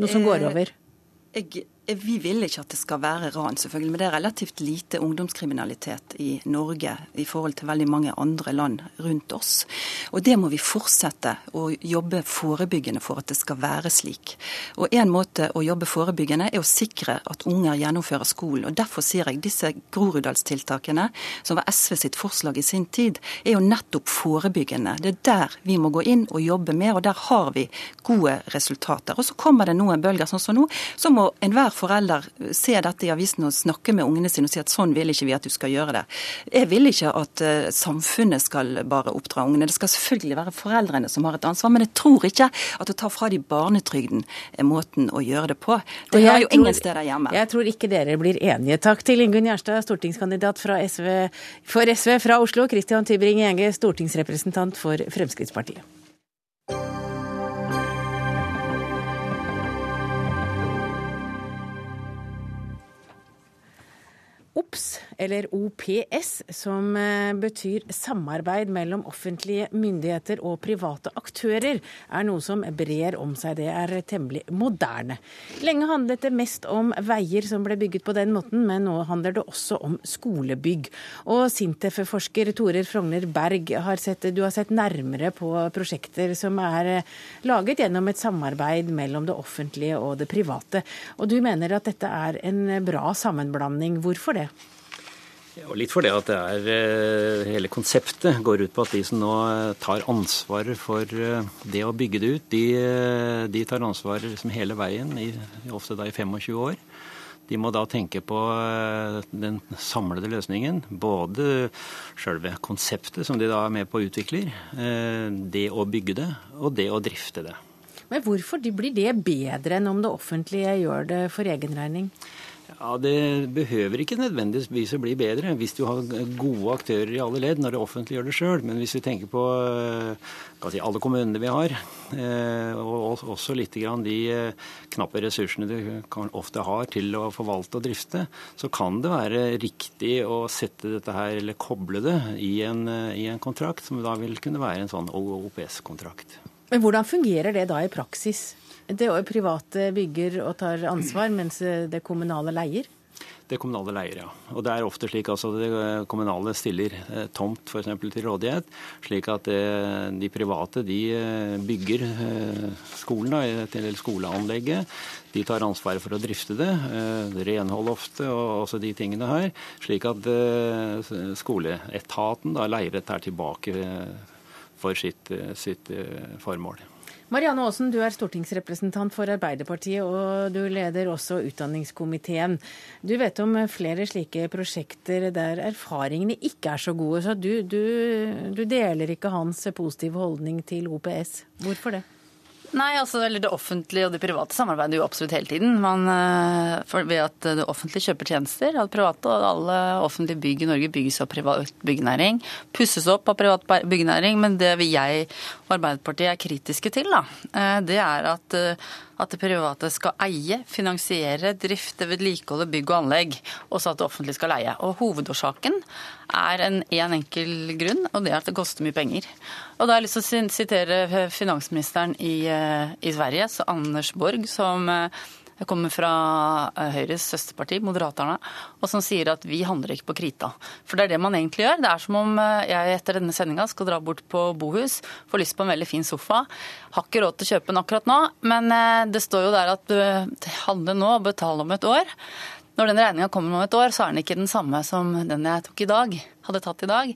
noe som går over? Jeg vi vil ikke at det skal være ran, selvfølgelig, men det er relativt lite ungdomskriminalitet i Norge i forhold til veldig mange andre land rundt oss. Og det må vi fortsette å jobbe forebyggende for at det skal være slik. Og en måte å jobbe forebyggende er å sikre at unger gjennomfører skolen. Og derfor sier jeg disse Groruddalstiltakene, som var SV sitt forslag i sin tid, er jo nettopp forebyggende. Det er der vi må gå inn og jobbe mer, og der har vi gode resultater. Og så kommer det noen bølger sånn som nå, så må enhver forelder se dette i avisen og snakke med ungene sine og si at sånn vil ikke vi at du skal gjøre det. Jeg vil ikke at uh, samfunnet skal bare oppdra ungene. Det skal selvfølgelig være foreldrene som har et ansvar, men jeg tror ikke at å ta fra de barnetrygden er måten å gjøre det på. Det hører jo ingen steder hjemme. Jeg tror ikke dere blir enige. Takk til Ingunn Gjerstad, stortingskandidat SV, for SV fra Oslo, Christian Tybring-Gjenge, stortingsrepresentant for Fremskrittspartiet. OPS, eller OPS, som eh, betyr samarbeid mellom offentlige myndigheter og private aktører, er noe som brer om seg. Det er temmelig moderne. Lenge handlet det mest om veier som ble bygget på den måten, men nå handler det også om skolebygg. Og Sintef-forsker Torer Frogner Berg, har sett, du har sett nærmere på prosjekter som er eh, laget gjennom et samarbeid mellom det offentlige og det private. Og du mener at dette er en bra sammenblanding. Hvorfor det? Og litt for det at det er eh, hele konseptet går ut på at de som nå eh, tar ansvaret for eh, det å bygge det ut, de, de tar ansvar liksom hele veien, i, ofte da i 25 år. De må da tenke på den samlede løsningen. Både sjølve konseptet, som de da er med på å utvikle, det å bygge det, og det å drifte det. Men hvorfor blir det bedre enn om det offentlige gjør det for egen regning? Ja, Det behøver ikke nødvendigvis å bli bedre hvis du har gode aktører i alle ledd når det offentlige gjør det sjøl. Men hvis vi tenker på si, alle kommunene vi har, og også litt grann de knappe ressursene du ofte har til å forvalte og drifte, så kan det være riktig å sette dette her, eller koble det i en, i en kontrakt, som da vil kunne være en sånn OPS-kontrakt. Men Hvordan fungerer det da i praksis? Det private bygger og tar ansvar, mens det kommunale leier? Det kommunale leier, ja. Og det er ofte slik altså det kommunale stiller tomt for eksempel, til rådighet, slik at det, de private de eh, bygger skolen, eller skoleanlegget. De tar ansvaret for å drifte det, renhold ofte og også de tingene her. Slik at skoleetaten da leier dette tilbake for sitt, sitt formål. Marianne Aasen, du er stortingsrepresentant for Arbeiderpartiet, og du leder også utdanningskomiteen. Du vet om flere slike prosjekter der erfaringene ikke er så gode, så du, du, du deler ikke hans positive holdning til OPS. Hvorfor det? Nei, altså Det offentlige og det private samarbeider jo absolutt hele tiden. Man, for, ved at det offentlige kjøper tjenester av private, og alle offentlige bygg i Norge bygges av privat byggenæring. Pusses opp av privat byggenæring. Men det jeg og Arbeiderpartiet er kritiske til, da, eh, det er at eh, at det private skal eie, finansiere, drifte, vedlikeholde bygg og anlegg, og så at det offentlige skal leie. Og Hovedårsaken er en, en enkel grunn, og det er at det koster mye penger. Og Da har jeg lyst til å sitere finansministeren i, eh, i Sverige, Anders Borg, som eh, kommer fra eh, Høyres søsterparti, Moderaterne, og som sier at vi handler ikke på krita. For det er det man egentlig gjør. Det er som om jeg etter denne sendinga skal dra bort på bohus, får lyst på en veldig fin sofa. Har ikke råd til å kjøpe den akkurat nå, men det står jo der at handle nå og betale om et år. Når den regninga kommer om et år, så er den ikke den samme som den jeg tok i dag, hadde tatt i dag.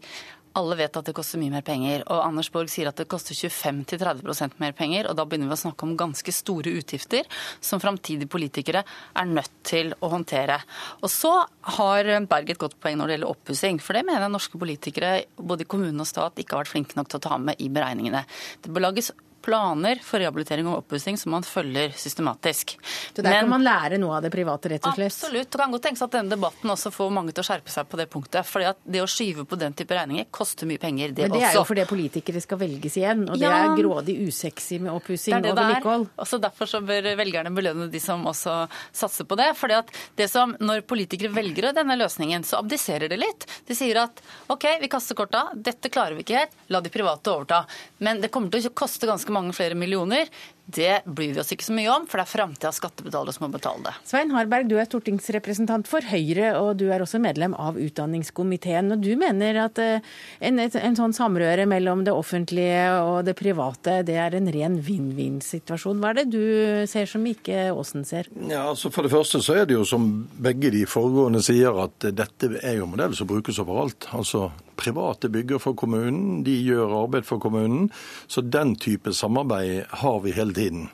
Alle vet at det koster mye mer penger. Og Anders Borg sier at det koster 25-30% mer penger. Og da begynner vi å snakke om ganske store utgifter som framtidige politikere er nødt til å håndtere. Og så har Berg et godt poeng når det gjelder oppussing. For det mener jeg norske politikere, både i kommune og stat, ikke har vært flinke nok til å ta med i beregningene. Det bør lages planer for rehabilitering og oppussing som man følger systematisk. Så Der Men, kan man lære noe av det private, rett og slett? Absolutt. Det kan godt tenkes at denne debatten også får mange til å skjerpe seg på det punktet. fordi at det å skyve på den type regninger koster mye penger, det også. Men det er jo fordi politikere skal velges igjen, og det ja, er grådig usexy med oppussing og vedlikehold. Derfor så bør velgerne belønne de som også satser på det. fordi at det som, Når politikere velger denne løsningen, så abdiserer det litt. De sier at OK, vi kaster korta, dette klarer vi ikke helt, la de private overta. Men det kommer til å koste ganske ganske mange flere millioner. Det bryr vi oss ikke så mye om, for det er framtidas skattebetalere som må betale det. Svein Harberg, du er stortingsrepresentant for Høyre, og du er også medlem av utdanningskomiteen. og Du mener at eh, en, en sånn samrøre mellom det offentlige og det private, det er en ren vinn-vinn-situasjon. Hva er det du ser som ikke Aasen ser? Ja, altså For det første så er det jo som begge de foregående sier, at dette er jo en modell som brukes overalt. Altså private bygger for kommunen, de gjør arbeid for kommunen. Så den type samarbeid har vi hele tiden.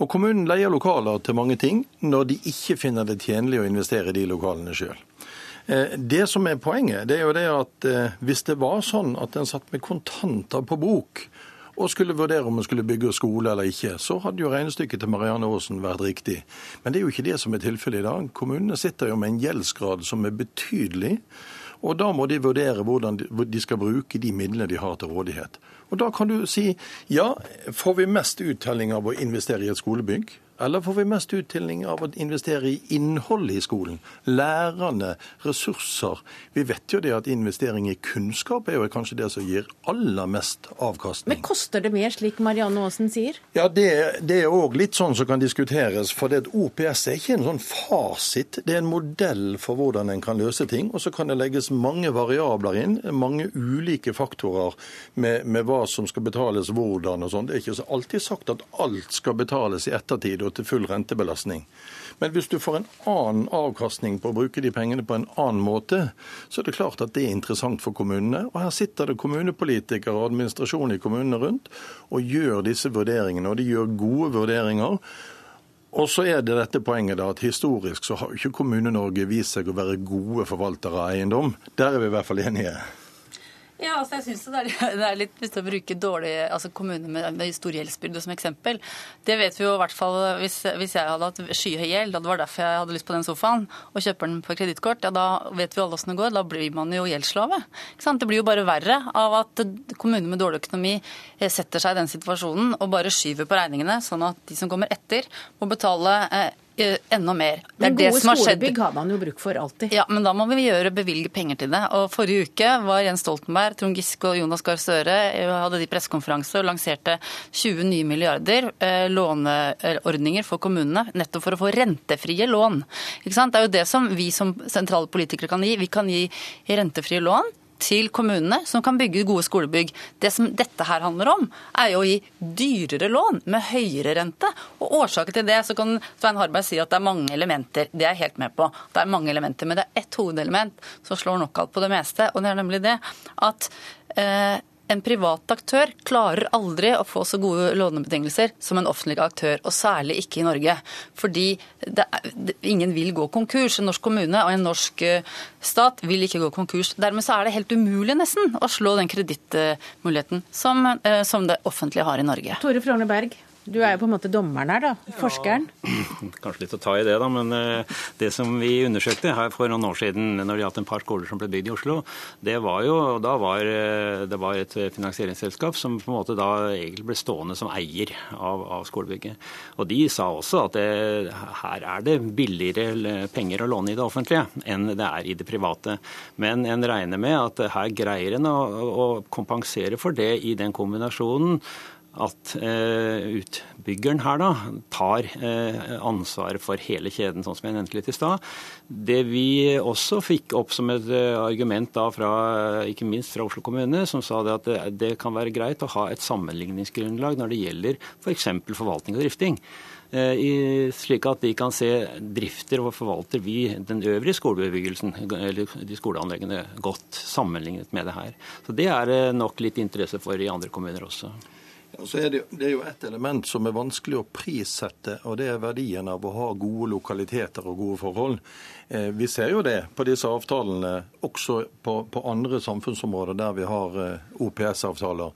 Og kommunen leier lokaler til mange ting når de ikke finner det tjenlig å investere i de lokalene sjøl. Eh, det som er poenget, det er jo det at eh, hvis det var sånn at en satt med kontanter på bok og skulle vurdere om en skulle bygge skole eller ikke, så hadde jo regnestykket til Marianne Aasen vært riktig. Men det er jo ikke det som er tilfellet i dag. Kommunene sitter jo med en gjeldsgrad som er betydelig. Og da må de vurdere hvordan de skal bruke de midlene de har til rådighet. Og da kan du si ja, får vi mest uttelling av å investere i et skolebygg? Eller får vi mest uttelling av å investere i innholdet i skolen? Lærerne, ressurser. Vi vet jo det at investering i kunnskap er jo kanskje det som gir aller mest avkastning. Men koster det mer, slik Marianne Aasen sier? Ja, Det, det er òg litt sånn som kan diskuteres. For det OPS er ikke en sånn fasit. Det er en modell for hvordan en kan løse ting. Og så kan det legges mange variabler inn, mange ulike faktorer med, med hva som skal betales hvordan og sånn. Det er ikke alltid sagt at alt skal betales i ettertid til full rentebelastning. Men hvis du får en annen avkastning på å bruke de pengene på en annen måte, så er det klart at det er interessant for kommunene. Og her sitter det kommunepolitikere og administrasjon i kommunene rundt og gjør disse vurderingene. Og de gjør gode vurderinger. Og så er det dette poenget da, at Historisk så har ikke Kommune-Norge vist seg å være gode forvaltere av eiendom. Der er vi i hvert fall enige. Ja, altså jeg synes det [laughs] det er litt til å bruke dårlige altså kommuner med, med stor gjeldsbyrde som eksempel. Det vet vi jo i hvert fall hvis, hvis jeg hadde hatt skyhøy gjeld, og det var derfor jeg hadde lyst på den sofaen, og kjøper den på kredittkort, ja da vet vi alle åssen det går. Da blir man jo gjeldsslave. Det blir jo bare verre av at kommuner med dårlig økonomi eh, setter seg i den situasjonen og bare skyver på regningene, sånn at de som kommer etter, må betale Eh, enda mer. Det men gode skolebygg har man jo bruk for alltid. Ja, men da må vi gjøre bevilge penger til det. Og Forrige uke var Jens Stoltenberg, Trond Giske og Jonas Gahr Støre eh, hadde de pressekonferanse og lanserte 20 nye milliarder eh, låneordninger for kommunene, nettopp for å få rentefrie lån. Det er jo det som vi som sentrale politikere kan gi. Vi kan gi rentefrie lån til kommunene som kan bygge gode skolebygg. Det som dette her handler om, er jo å gi dyrere lån med høyere rente. Og årsaken til det, så kan Svein Harberg si at det er mange elementer. Det er jeg helt med på. Det er mange elementer, Men det er ett hovedelement som slår knockout på det meste, og det er nemlig det at eh, en privat aktør klarer aldri å få så gode lånebetingelser som en offentlig aktør, og særlig ikke i Norge. Fordi det, ingen vil gå konkurs. En norsk kommune og en norsk uh, stat vil ikke gå konkurs. Dermed så er det helt umulig nesten å slå den kredittmuligheten som, uh, som det offentlige har i Norge. Tore Frogner Berg. Du er jo på en måte dommeren her, da. Forskeren. Ja, [clears throat] kanskje litt å ta i det, da. Men eh, det som vi undersøkte her for noen år siden når det gjaldt en par skoler som ble bygd i Oslo, det var jo da var eh, det var et finansieringsselskap som på en måte da egentlig ble stående som eier av, av skolebygget. Og de sa også at det, her er det billigere penger å låne i det offentlige enn det er i det private. Men en regner med at her greier en å, å kompensere for det i den kombinasjonen at eh, utbyggeren her da tar eh, ansvaret for hele kjeden, sånn som jeg nevnte litt i stad. Det vi også fikk opp som et eh, argument da fra, ikke minst fra Oslo kommune, som sa det at det, det kan være greit å ha et sammenligningsgrunnlag når det gjelder f.eks. For forvaltning og drifting. I, slik at de kan se drifter og forvalter vi den øvrige skolebebyggelsen, eller de skoleanleggene, godt sammenlignet med det her. Så Det er det nok litt interesse for i andre kommuner også. Så er det, det, er jo et element som er vanskelig å prissette, og det er verdien av å ha gode lokaliteter og gode forhold. Eh, vi ser jo det på disse avtalene, også på, på andre samfunnsområder der vi har eh, OPS-avtaler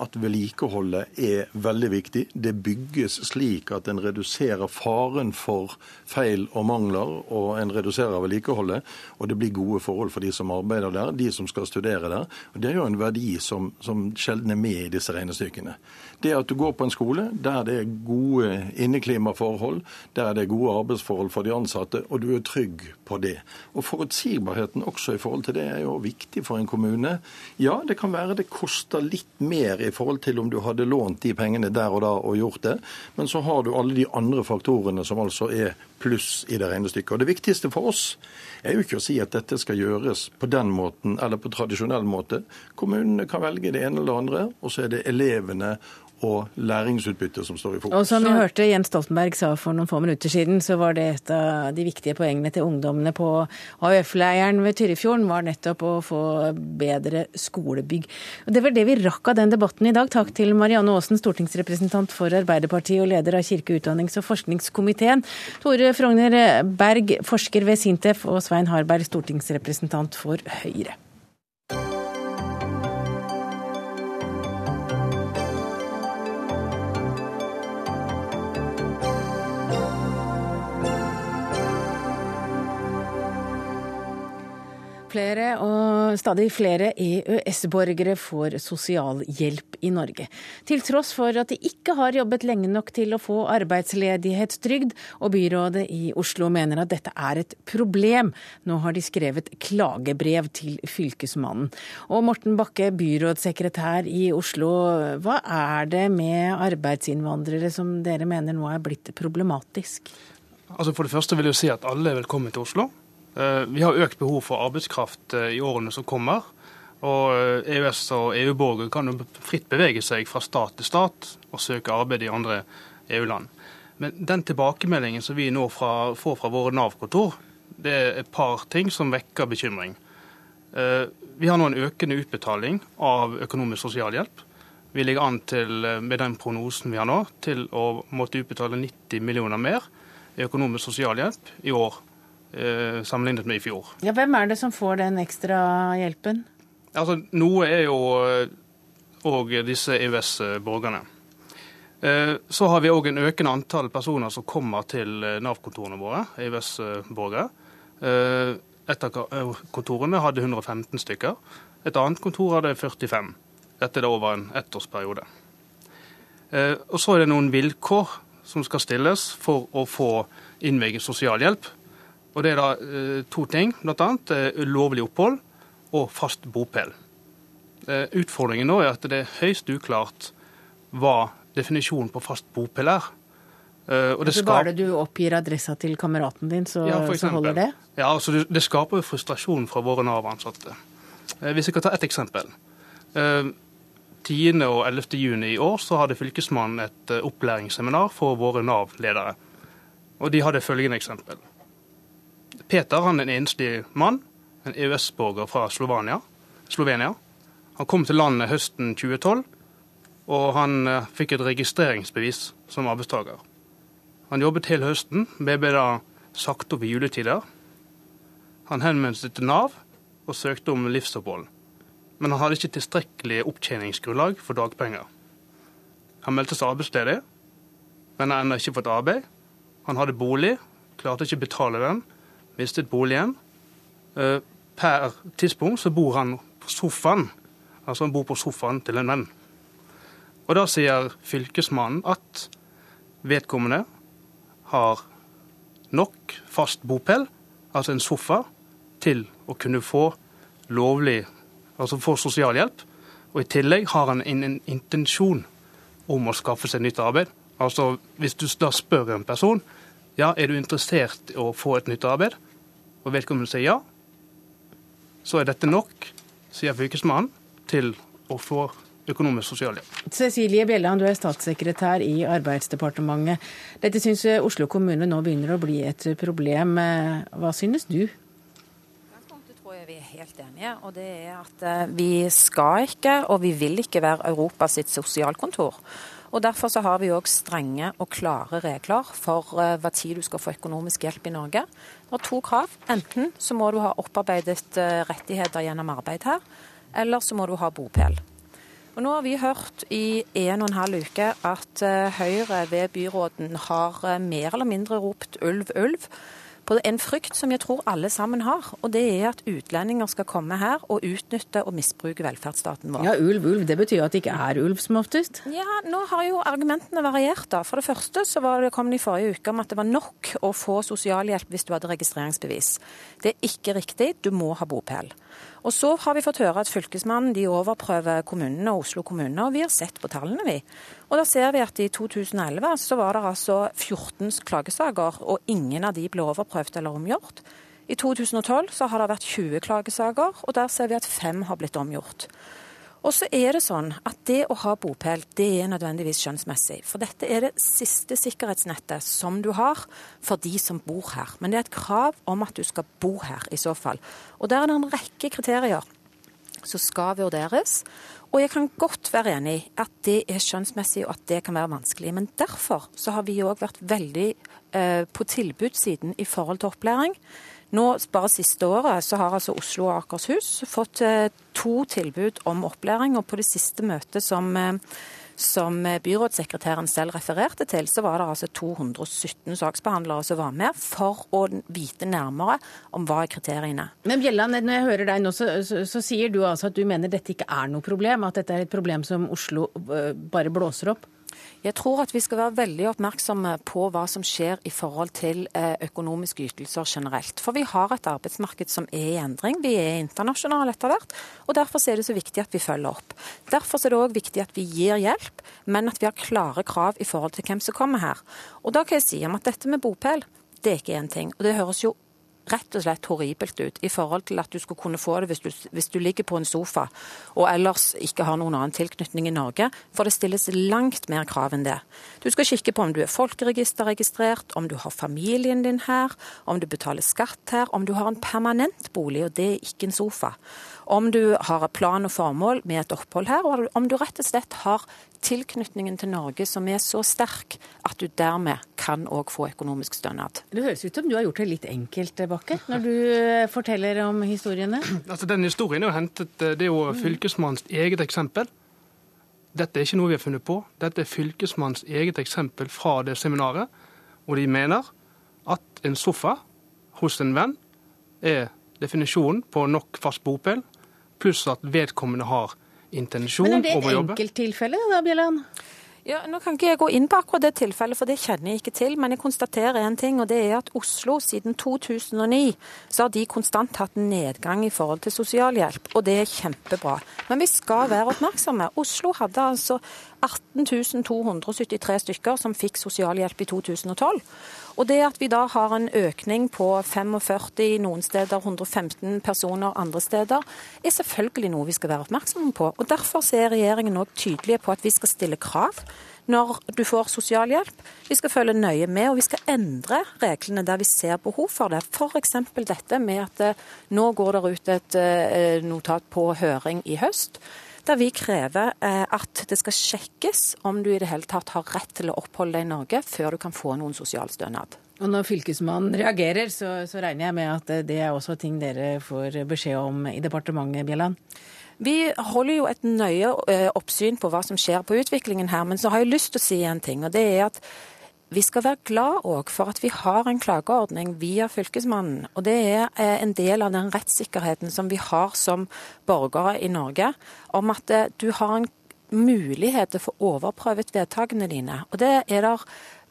at vedlikeholdet er veldig viktig. Det bygges slik at en reduserer faren for feil og mangler, og en reduserer vedlikeholdet. Og det blir gode forhold for de som arbeider der, de som skal studere der. Og Det er jo en verdi som, som sjelden er med i disse regnestykkene. Det at du går på en skole der det er gode inneklimaforhold, der det er gode arbeidsforhold for de ansatte, og du er trygg på det. Og Forutsigbarheten også i forhold til det er jo viktig for en kommune. Ja, det kan være det koster litt mer i forhold til om du hadde lånt de pengene der og da og gjort det. Men så har du alle de andre faktorene som altså er pluss i det regnestykket. Og Det viktigste for oss er jo ikke å si at dette skal gjøres på den måten eller på tradisjonell måte. Kommunene kan velge det ene eller det andre, og så er det elevene og læringsutbytte som står i fokus. Og som vi hørte Jens Stoltenberg sa for noen få minutter siden, så var det et av de viktige poengene til ungdommene på AUF-leiren ved Tyrifjorden, var nettopp å få bedre skolebygg. Og Det var det vi rakk av den debatten i dag. Takk til Marianne Aasen, stortingsrepresentant for Arbeiderpartiet og leder av kirke-, utdannings- og forskningskomiteen. Tore Frogner Berg, forsker ved Sintef, og Svein Harberg, stortingsrepresentant for Høyre. Flere og stadig flere EØS-borgere får sosialhjelp i Norge. Til tross for at de ikke har jobbet lenge nok til å få arbeidsledighetstrygd, og byrådet i Oslo mener at dette er et problem. Nå har de skrevet klagebrev til Fylkesmannen. Og Morten Bakke, byrådssekretær i Oslo, hva er det med arbeidsinnvandrere som dere mener nå er blitt problematisk? Altså For det første vil jeg si at alle er velkommen til Oslo. Eh, vi har økt behov for arbeidskraft eh, i årene som kommer. Og EØS- eh, e og EU-borgere kan jo fritt bevege seg fra stat til stat og søke arbeid i andre EU-land. Men den tilbakemeldingen som vi nå fra, får fra våre Nav-kontor, det er et par ting som vekker bekymring. Vi har nå en økende utbetaling av økonomisk sosialhjelp. Vi ligger an til, med den prognosen vi har nå, til å måtte utbetale 90 millioner mer i økonomisk sosialhjelp i år sammenlignet med i fjor. Ja, hvem er det som får den ekstra hjelpen? Altså, Noe er jo òg disse EØS-borgerne. Så har vi òg en økende antall personer som kommer til Nav-kontorene våre, EØS-borgere. Et av kontorene hadde 115 stykker. Et annet kontor hadde 45. Dette er over en ettårsperiode. Og så er det noen vilkår som skal stilles for å få innvilget sosialhjelp. Og Det er da to ting, bl.a. lovlig opphold og fast bopel. Utfordringen nå er at det er høyst uklart hva definisjonen på fast bopel er. Og det skal... Bare du oppgir adressa til kameraten din, så, ja, så holder det? Ja, altså det, det skaper jo frustrasjon fra våre Nav-ansatte. Hvis jeg kan ta ett eksempel. 10. og 11. juni i år så hadde Fylkesmannen et opplæringsseminar for våre Nav-ledere. Og de hadde følgende eksempel. Peter han er en enslig mann, en EØS-borger fra Slovenia. Slovenia. Han kom til landet høsten 2012, og han fikk et registreringsbevis som arbeidstaker. Han jobbet hele høsten, men ble da sagt opp i juletider. Han henvendte seg til Nav og søkte om livsopphold, men han hadde ikke tilstrekkelig opptjeningsgrunnlag for dagpenger. Han meldte seg arbeidsledig, men har ennå ikke fått arbeid. Han hadde bolig, klarte ikke å betale den, mistet boligen. Per tidspunkt så bor han på sofaen, altså han bor på sofaen til en venn. Og da sier fylkesmannen at vedkommende har nok fast bopel, altså en sofa, til å kunne få lovlig, altså få sosialhjelp. Og i tillegg har han en, en intensjon om å skaffe seg nytt arbeid. Altså Hvis du da spør en person ja, er du interessert i å få et nytt arbeid, og vedkommende sier ja, så er dette nok, sier fylkesmannen, til å få økonomisk sosialhjelp. Cecilie Bjelland, du er statssekretær i Arbeidsdepartementet. Dette syns Oslo kommune nå begynner å bli et problem. Hva synes du? tror jeg vi er helt enige, og det er at vi skal ikke og vi vil ikke være Europas sitt sosialkontor. Og Derfor så har vi òg strenge og klare regler for hva tid du skal få økonomisk hjelp i Norge. Det er to krav. Enten så må du ha opparbeidet rettigheter gjennom arbeid her, eller så må du ha bopel. Og Nå har vi hørt i en og en halv uke at Høyre ved byråden har mer eller mindre ropt ulv, ulv på en frykt som jeg tror alle sammen har. Og det er at utlendinger skal komme her og utnytte og misbruke velferdsstaten vår. Ja, ulv, ulv. Det betyr at det ikke er ulv som oftest? Ja, nå har jo argumentene variert, da. For det første så var det, kom det i forrige uke om at det var nok å få sosialhjelp hvis du hadde registreringsbevis. Det er ikke riktig. Du må ha bopel. Og så har vi fått høre at Fylkesmannen de overprøver kommunene og Oslo kommune, og vi har sett på tallene, vi. Og da ser vi at i 2011 så var det altså 14 klagesaker, og ingen av de ble overprøvd eller omgjort. I 2012 så har det vært 20 klagesaker, og der ser vi at fem har blitt omgjort. Og så er det sånn at det å ha bopel, det er nødvendigvis skjønnsmessig. For dette er det siste sikkerhetsnettet som du har for de som bor her. Men det er et krav om at du skal bo her i så fall. Og der er det en rekke kriterier som skal vurderes. Og jeg kan godt være enig i at det er skjønnsmessig og at det kan være vanskelig. Men derfor så har vi òg vært veldig eh, på tilbudssiden i forhold til opplæring. Nå, Bare siste året så har altså Oslo og Akershus fått eh, to tilbud om opplæring. og På det siste møtet som, eh, som byrådssekretæren selv refererte til, så var det altså 217 saksbehandlere som var med for å vite nærmere om hva er kriteriene. Men Bjelland, når jeg hører deg nå, så, så, så sier du altså at du mener dette ikke er noe problem? At dette er et problem som Oslo bare blåser opp? Jeg tror at vi skal være veldig oppmerksomme på hva som skjer i forhold til økonomiske ytelser generelt. For vi har et arbeidsmarked som er i endring. Vi er internasjonale etter hvert. Og derfor er det så viktig at vi følger opp. Derfor er det òg viktig at vi gir hjelp, men at vi har klare krav i forhold til hvem som kommer her. Og da kan jeg si om at dette med bopel, det er ikke én ting. Og det høres jo rett og slett horribelt ut i forhold til at du skulle kunne få det hvis du, hvis du, ligger på en sofa og ellers ikke har noen annen tilknytning i Norge, for det stilles langt mer krav enn det. Du skal kikke på om du er folkeregisterregistrert, om du har familien din her, om du betaler skatt her, om du har en permanent bolig, og det er ikke en sofa. Om du har plan og formål med et opphold her, og om du rett og slett har tilknytningen til Norge som er så sterk at du dermed kan òg få økonomisk stønad. Det høres ut som du har gjort det litt enkelt, Bakke, når du eh, forteller om historiene. [clears throat] Altså, Den historien er jo hentet, det er jo fylkesmannens eget eksempel. Dette er ikke noe vi har funnet på. Dette er fylkesmannens eget eksempel fra det seminaret. hvor de mener at en sofa hos en venn er definisjonen på nok fast bopel, pluss at vedkommende har intensjon om å jobbe. Men er det et enkelttilfelle da, Bjelland? Ja, nå kan ikke jeg gå inn på akkurat det tilfellet, for det kjenner jeg ikke til. Men jeg konstaterer en ting, og det er at Oslo siden 2009 så har de konstant hatt nedgang i forhold til sosialhjelp, og det er kjempebra. Men vi skal være oppmerksomme. Oslo hadde altså 18 273 stykker som fikk sosialhjelp i 2012. Og det at vi da har en økning på 45 noen steder, 115 personer andre steder, er selvfølgelig noe vi skal være oppmerksomme på. Og Derfor er regjeringen òg tydelige på at vi skal stille krav når du får sosialhjelp. Vi skal følge nøye med, og vi skal endre reglene der vi ser behov for det. F.eks. dette med at eh, nå går det ut et eh, notat på høring i høst der vi krever eh, at det skal sjekkes om du i det hele tatt har rett til å oppholde deg i Norge før du kan få noen sosialstønad. Og når Fylkesmannen reagerer, så, så regner jeg med at det er også ting dere får beskjed om i departementet, Bjelland? Vi holder jo et nøye eh, oppsyn på hva som skjer på utviklingen her, men så har jeg lyst til å si en ting. og det er at vi skal være glad òg for at vi har en klageordning via Fylkesmannen. Og det er eh, en del av den rettssikkerheten som vi har som borgere i Norge, om at eh, du har en mulighet til å få overprøvet vedtakene dine. Og det er der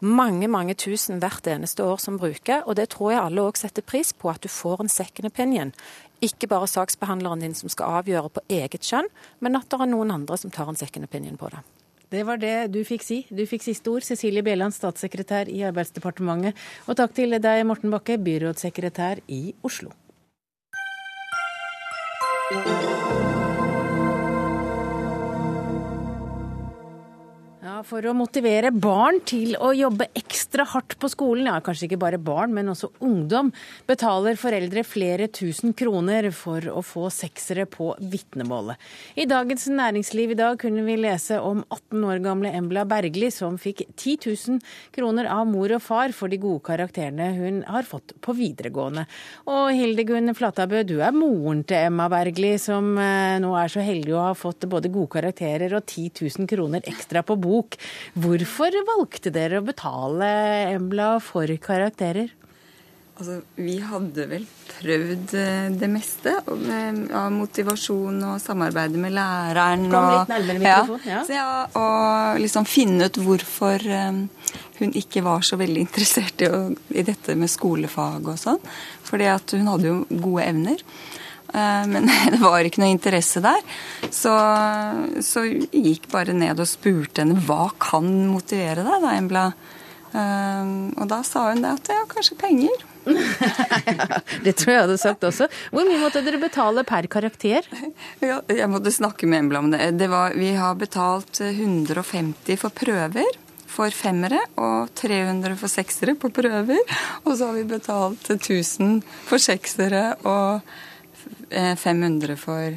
mange mange tusen hvert eneste år som bruker, og det tror jeg alle òg setter pris på, at du får en second opinion. Ikke bare saksbehandleren din som skal avgjøre på eget skjønn, men at det er noen andre som tar en second opinion på det. Det var det du fikk si. Du fikk siste ord. Cecilie Bjelland, statssekretær i Arbeidsdepartementet. Og takk til deg, Morten Bakke, byrådssekretær i Oslo. For å motivere barn til å jobbe ekstra hardt på skolen, ja kanskje ikke bare barn, men også ungdom, betaler foreldre flere tusen kroner for å få seksere på vitnemålet. I Dagens Næringsliv i dag kunne vi lese om 18 år gamle Embla Bergli som fikk 10 000 kroner av mor og far for de gode karakterene hun har fått på videregående. Og Hildegunn Flatabø, du er moren til Emma Bergli, som eh, nå er så heldig å ha fått både gode karakterer og 10 000 kroner ekstra på bok. Hvorfor valgte dere å betale Embla for karakterer? Altså, vi hadde vel prøvd eh, det meste av ja, motivasjon og samarbeide med læreren. Kom litt nærmere mikrofon, ja. Ja, og liksom finne ut hvorfor eh, hun ikke var så veldig interessert i, å, i dette med skolefag og sånn. Fordi at hun hadde jo gode evner. Eh, Men [laughs] det var ikke noe interesse der. Så, så gikk bare ned og spurte henne hva kan motivere deg, da, Embla. Eh, Og da sa hun det at ja, kanskje penger. [laughs] Det tror jeg hadde sagt også. Hvor mye måtte dere betale per karakter? [laughs] Ja, jeg måtte snakke med Embla om det. det var, vi har betalt eh, 150 for prøver for femmere og 300 for seksere på prøver. Og så har vi betalt 1000 for seksere og 500 for,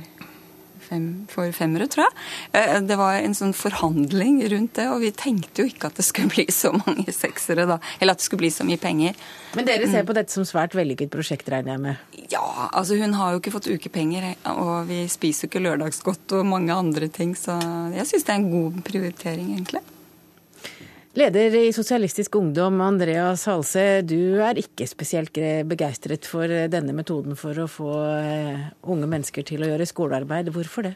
fem, for femmere, tror jeg. Eh, Det var en sånn forhandling rundt det, og vi tenkte jo ikke at det skulle [laughs] bli så mange seksere, da. Eller at det skulle bli så mye penger. Men dere ser på dette som svært vellykket prosjekt, regner jeg med? Ja, altså hun har jo ikke fått ukepenger, og vi spiser jo ikke lørdagsgodt og mange andre ting, så jeg syns det er en god prioritering, egentlig. Leder i Sosialistisk Ungdom, Andreas Halse, du er ikke spesielt begeistret for denne metoden for å få eh, unge mennesker til å gjøre skolearbeid. Hvorfor det?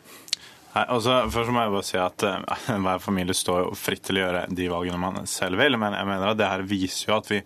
Nei, altså, først må jeg bare si at uh, [laughs] Hver familie står jo fritt til å gjøre de valgene man selv vil. Men jeg mener at det her viser jo at vi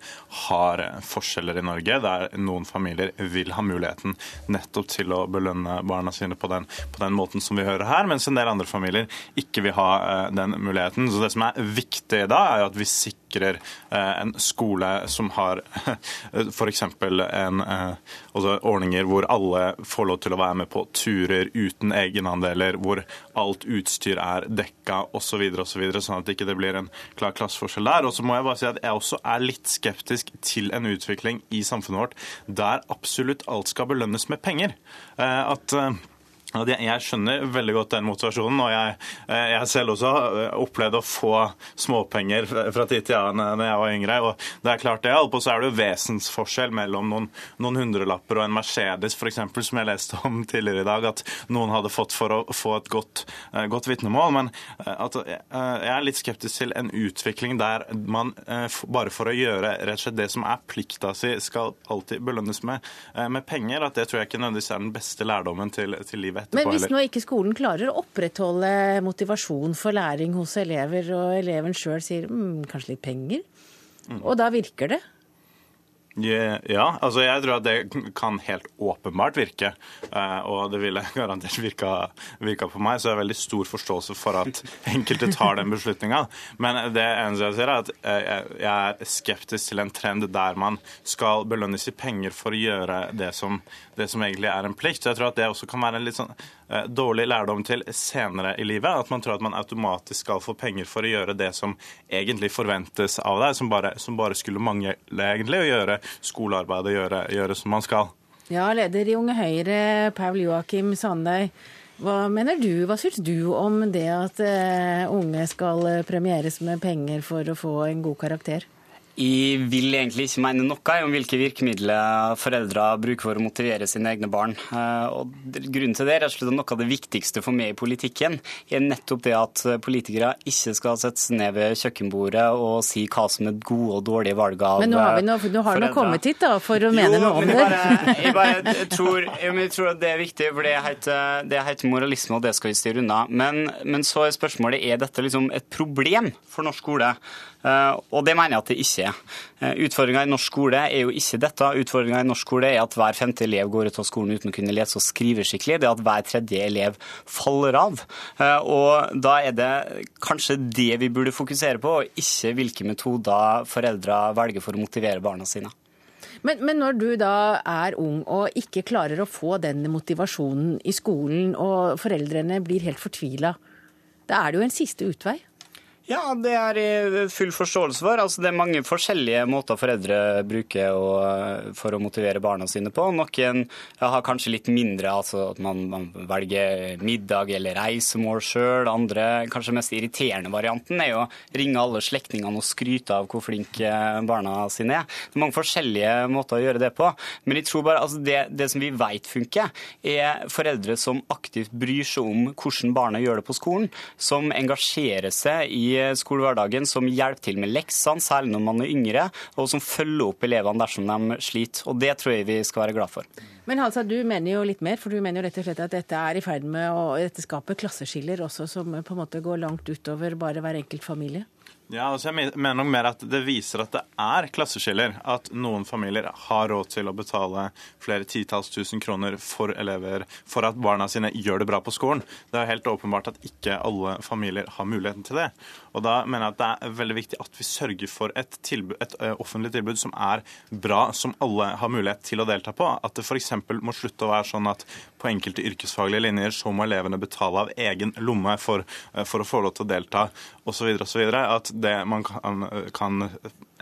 har eh, forskjeller i Norge, der noen familier vil ha muligheten nettopp til å belønne barna sine på den, på den måten som vi hører her, mens en del andre familier ikke vil ha uh, den muligheten. Så det som er viktig da, er jo at vi sikrer eh, en skole som har [laughs] f.eks. en eh, altså ordninger hvor alle får lov til å være med på turer uten egenandeler, hvor alt utstyr er dekka osv., osv., så sånn at det ikke blir en klar klasseforskjell der. Og så må jeg bare si at jeg også er litt skeptisk til en utvikling i samfunnet vårt der absolutt alt skal belønnes med penger. Eh, At jeg skjønner veldig godt den motivasjonen, og jeg, eh, jeg selv også opplevde opplevd å få småpenger fra tid til annen da jeg var yngre. og det er klart det Altså så er det jo vesensforskjell mellom noen, noen hundrelapper og en Mercedes f.eks., som jeg leste om tidligere i dag, at noen hadde fått for å få et godt, eh, godt vitnemål. Men eh, at, eh, jeg er litt skeptisk til en utvikling der man eh, bare for å gjøre rett og slett det som er plikta si, skal alltid belønnes med, eh, med penger. At det tror jeg ikke nødvendigvis er den beste lærdommen til, til livet etterpå. Men hvis nå ikke skolen klarer å opprettholde motivasjon for læring hos elever, og eleven sjøl sier mm, kanskje litt penger, og da virker det? Ja, ja, altså jeg tror at det kan helt åpenbart virke, eh, og det ville [laughs] garantert virka, virka på meg, så jeg har veldig stor forståelse for at [laughs] enkelte tar den beslutninga. Men det eneste jeg sier er at eh, jeg er skeptisk til en trend der man skal belønnes i penger for å gjøre det som, det som egentlig er en plikt. Så jeg tror at det også kan være en litt sånn eh, dårlig lærdom til senere i livet. At man tror at man automatisk skal få penger for å gjøre det som egentlig forventes av deg, som bare, som bare skulle mangle egentlig, å gjøre skolearbeid og gjøre, gjøre som man skal. Ja, leder i Unge Høyre, Paul Joakim Sandøy. Hva mener du, hva syns du om det at eh, unge skal premieres med penger for å få en god karakter? Jeg vil egentlig ikke mene noe om hvilke virkemidler foreldre bruker for å motivere sine egne barn. Eh, Og grunnen til det er at noe av det viktigste for meg i politikken er nettopp det at politikere ikke skal sette seg ned ved kjøkkenbordet og si hva som er gode og dårlige valg av foreldre. Men nå har, vi nå, nå har du kommet hit da, for å mene jo, noe om det. jeg bare, jeg bare tror, jeg, tror at det er viktig, for det heter, det heter moralisme, og det skal vi styre unna. Men, men så er spørsmålet er dette liksom et problem for norsk skole. Eh, og det mener jeg at det ikke er. Uh, Utfordringa i norsk skole er jo ikke dette. Utfordringa i norsk skole er at hver femte elev går ut av skolen uten å kunne lese og skrive skikkelig. Det er at hver tredje elev faller av. Eh, og da er det kanskje det vi burde fokusere på, og ikke hvilke metoder foreldre velger for å motivere barna sine. Men, men når du da er ung og ikke klarer å få den motivasjonen i skolen, og foreldrene blir helt fortvila, da er det jo en siste utvei? Ja, det er jeg full forståelse for. Altså, det er mange forskjellige måter foreldre bruker å, for å motivere barna sine på. Noen har kanskje litt mindre, altså at man, man velger middag eller reisemål sjøl. Andre, kanskje mest irriterende varianten, er jo å ringe alle slektningene og skryte av hvor flinke barna sine er. Det er mange forskjellige måter å gjøre det på. Men jeg tror bare altså det, det som vi vet funker, er foreldre som aktivt bryr seg om hvordan barna gjør det på skolen, som engasjerer seg i skolehverdagen, som hjelper til med leksene, særlig når man er yngre, og som følger opp elevene dersom de sliter. Og det tror jeg vi skal være glad for. Men Halsa, du mener jo litt mer, for du mener jo rett og slett at dette er i ferd med å dette skape klasseskiller også, som på en måte går langt utover bare hver enkelt familie? Ja, altså jeg mener nok mer at Det viser at det er klasseskiller. At noen familier har råd til å betale flere titalls tusen kroner for elever for at barna sine gjør det bra på skolen. Det er helt åpenbart at ikke alle familier har muligheten til det. Og Da mener jeg at det er veldig viktig at vi sørger for et, tilbud, et offentlig tilbud som er bra, som alle har mulighet til å delta på. At det f.eks. må slutte å være sånn at på enkelte yrkesfaglige linjer så må elevene betale av egen lomme for, for å få lov til å delta, osv. osv. At det man kan, kan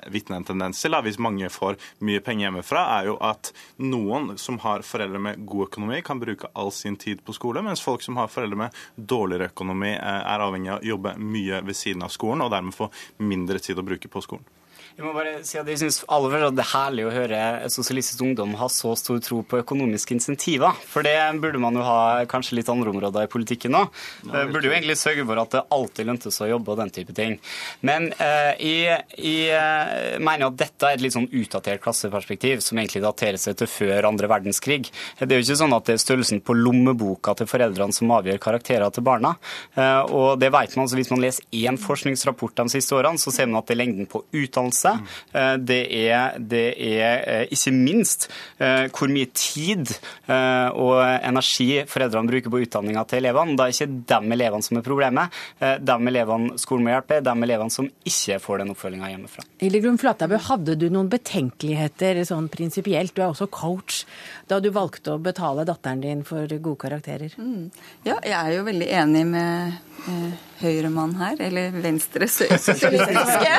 vitne en tendens til, hvis mange får mye penger hjemmefra, er jo at noen som har foreldre med god økonomi, kan bruke all sin tid på skole, mens folk som har foreldre med dårligere økonomi, eh, er avhengig av å jobbe mye ved siden av skolen, og dermed få mindre tid å bruke på skolen. Jeg må bare si at jeg synes aller at det er herlig å høre Sosialistisk Ungdom ha så stor tro på økonomiske insentiver. For det burde man jo ha kanskje litt andre områder i politikken òg. Burde jo egentlig sørge for at det alltid løntes å jobbe og den type ting. Men eh, jeg, jeg eh, mener at dette er et litt sånn utdatert klasseperspektiv, som egentlig daterer seg til før andre verdenskrig. Det er jo ikke sånn at det er størrelsen på lommeboka til foreldrene som avgjør karakterer til barna. Eh, og det vet man, så Hvis man leser én forskningsrapport de siste årene, så ser man at det er lengden på utdannelse. Eh, Det er, det er eh, ikke minst eh, hvor mye tid og energi foreldrene bruker på utdanninga til elevene. Det er ikke de elevene som er problemet. De elevene skolen må hjelpe, er de elevene som ikke får den oppfølginga hjemmefra. Hildegrun Flatabø, hadde du noen betenkeligheter sånn prinsipielt, du er også coach, da du valgte å betale datteren din for gode karakterer? Mm. Ja, jeg er jo veldig enig med eh, høyremann her, eller venstre sosialistiske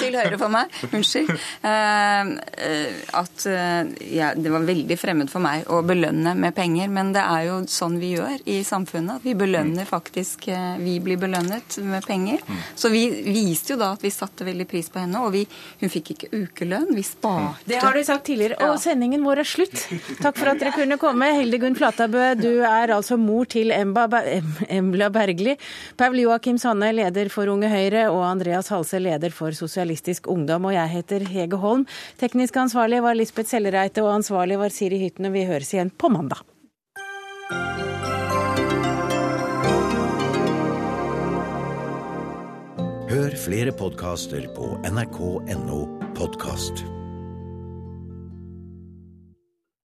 til høyre for meg, unnskyld, eh, at ja, det var veldig fremmed for meg å belønne med penger. Men det er jo sånn vi gjør i samfunnet. Vi belønner faktisk Vi blir belønnet med penger. Så vi viste jo da at vi satte veldig pris på henne, og vi, hun fikk ikke ukelønn. Vi sparte. Det har du sagt tidligere. Og sendingen vår er slutt. Takk for at dere kunne komme. Hildegunn Flatabø, du er altså mor til Emba, Emla Bergli. Paul Joakim Sanne, leder for Unge Høyre, og Andreas Halse, leder for Sosialistisk Ungdom. Og jeg heter Hege Holm. Teknisk ansvarlig var Lisbeth Sellereite, og ansvarlig var Siri Hytten. Og vi høres igjen på mandag. Hør flere podkaster på nrk.no podkast.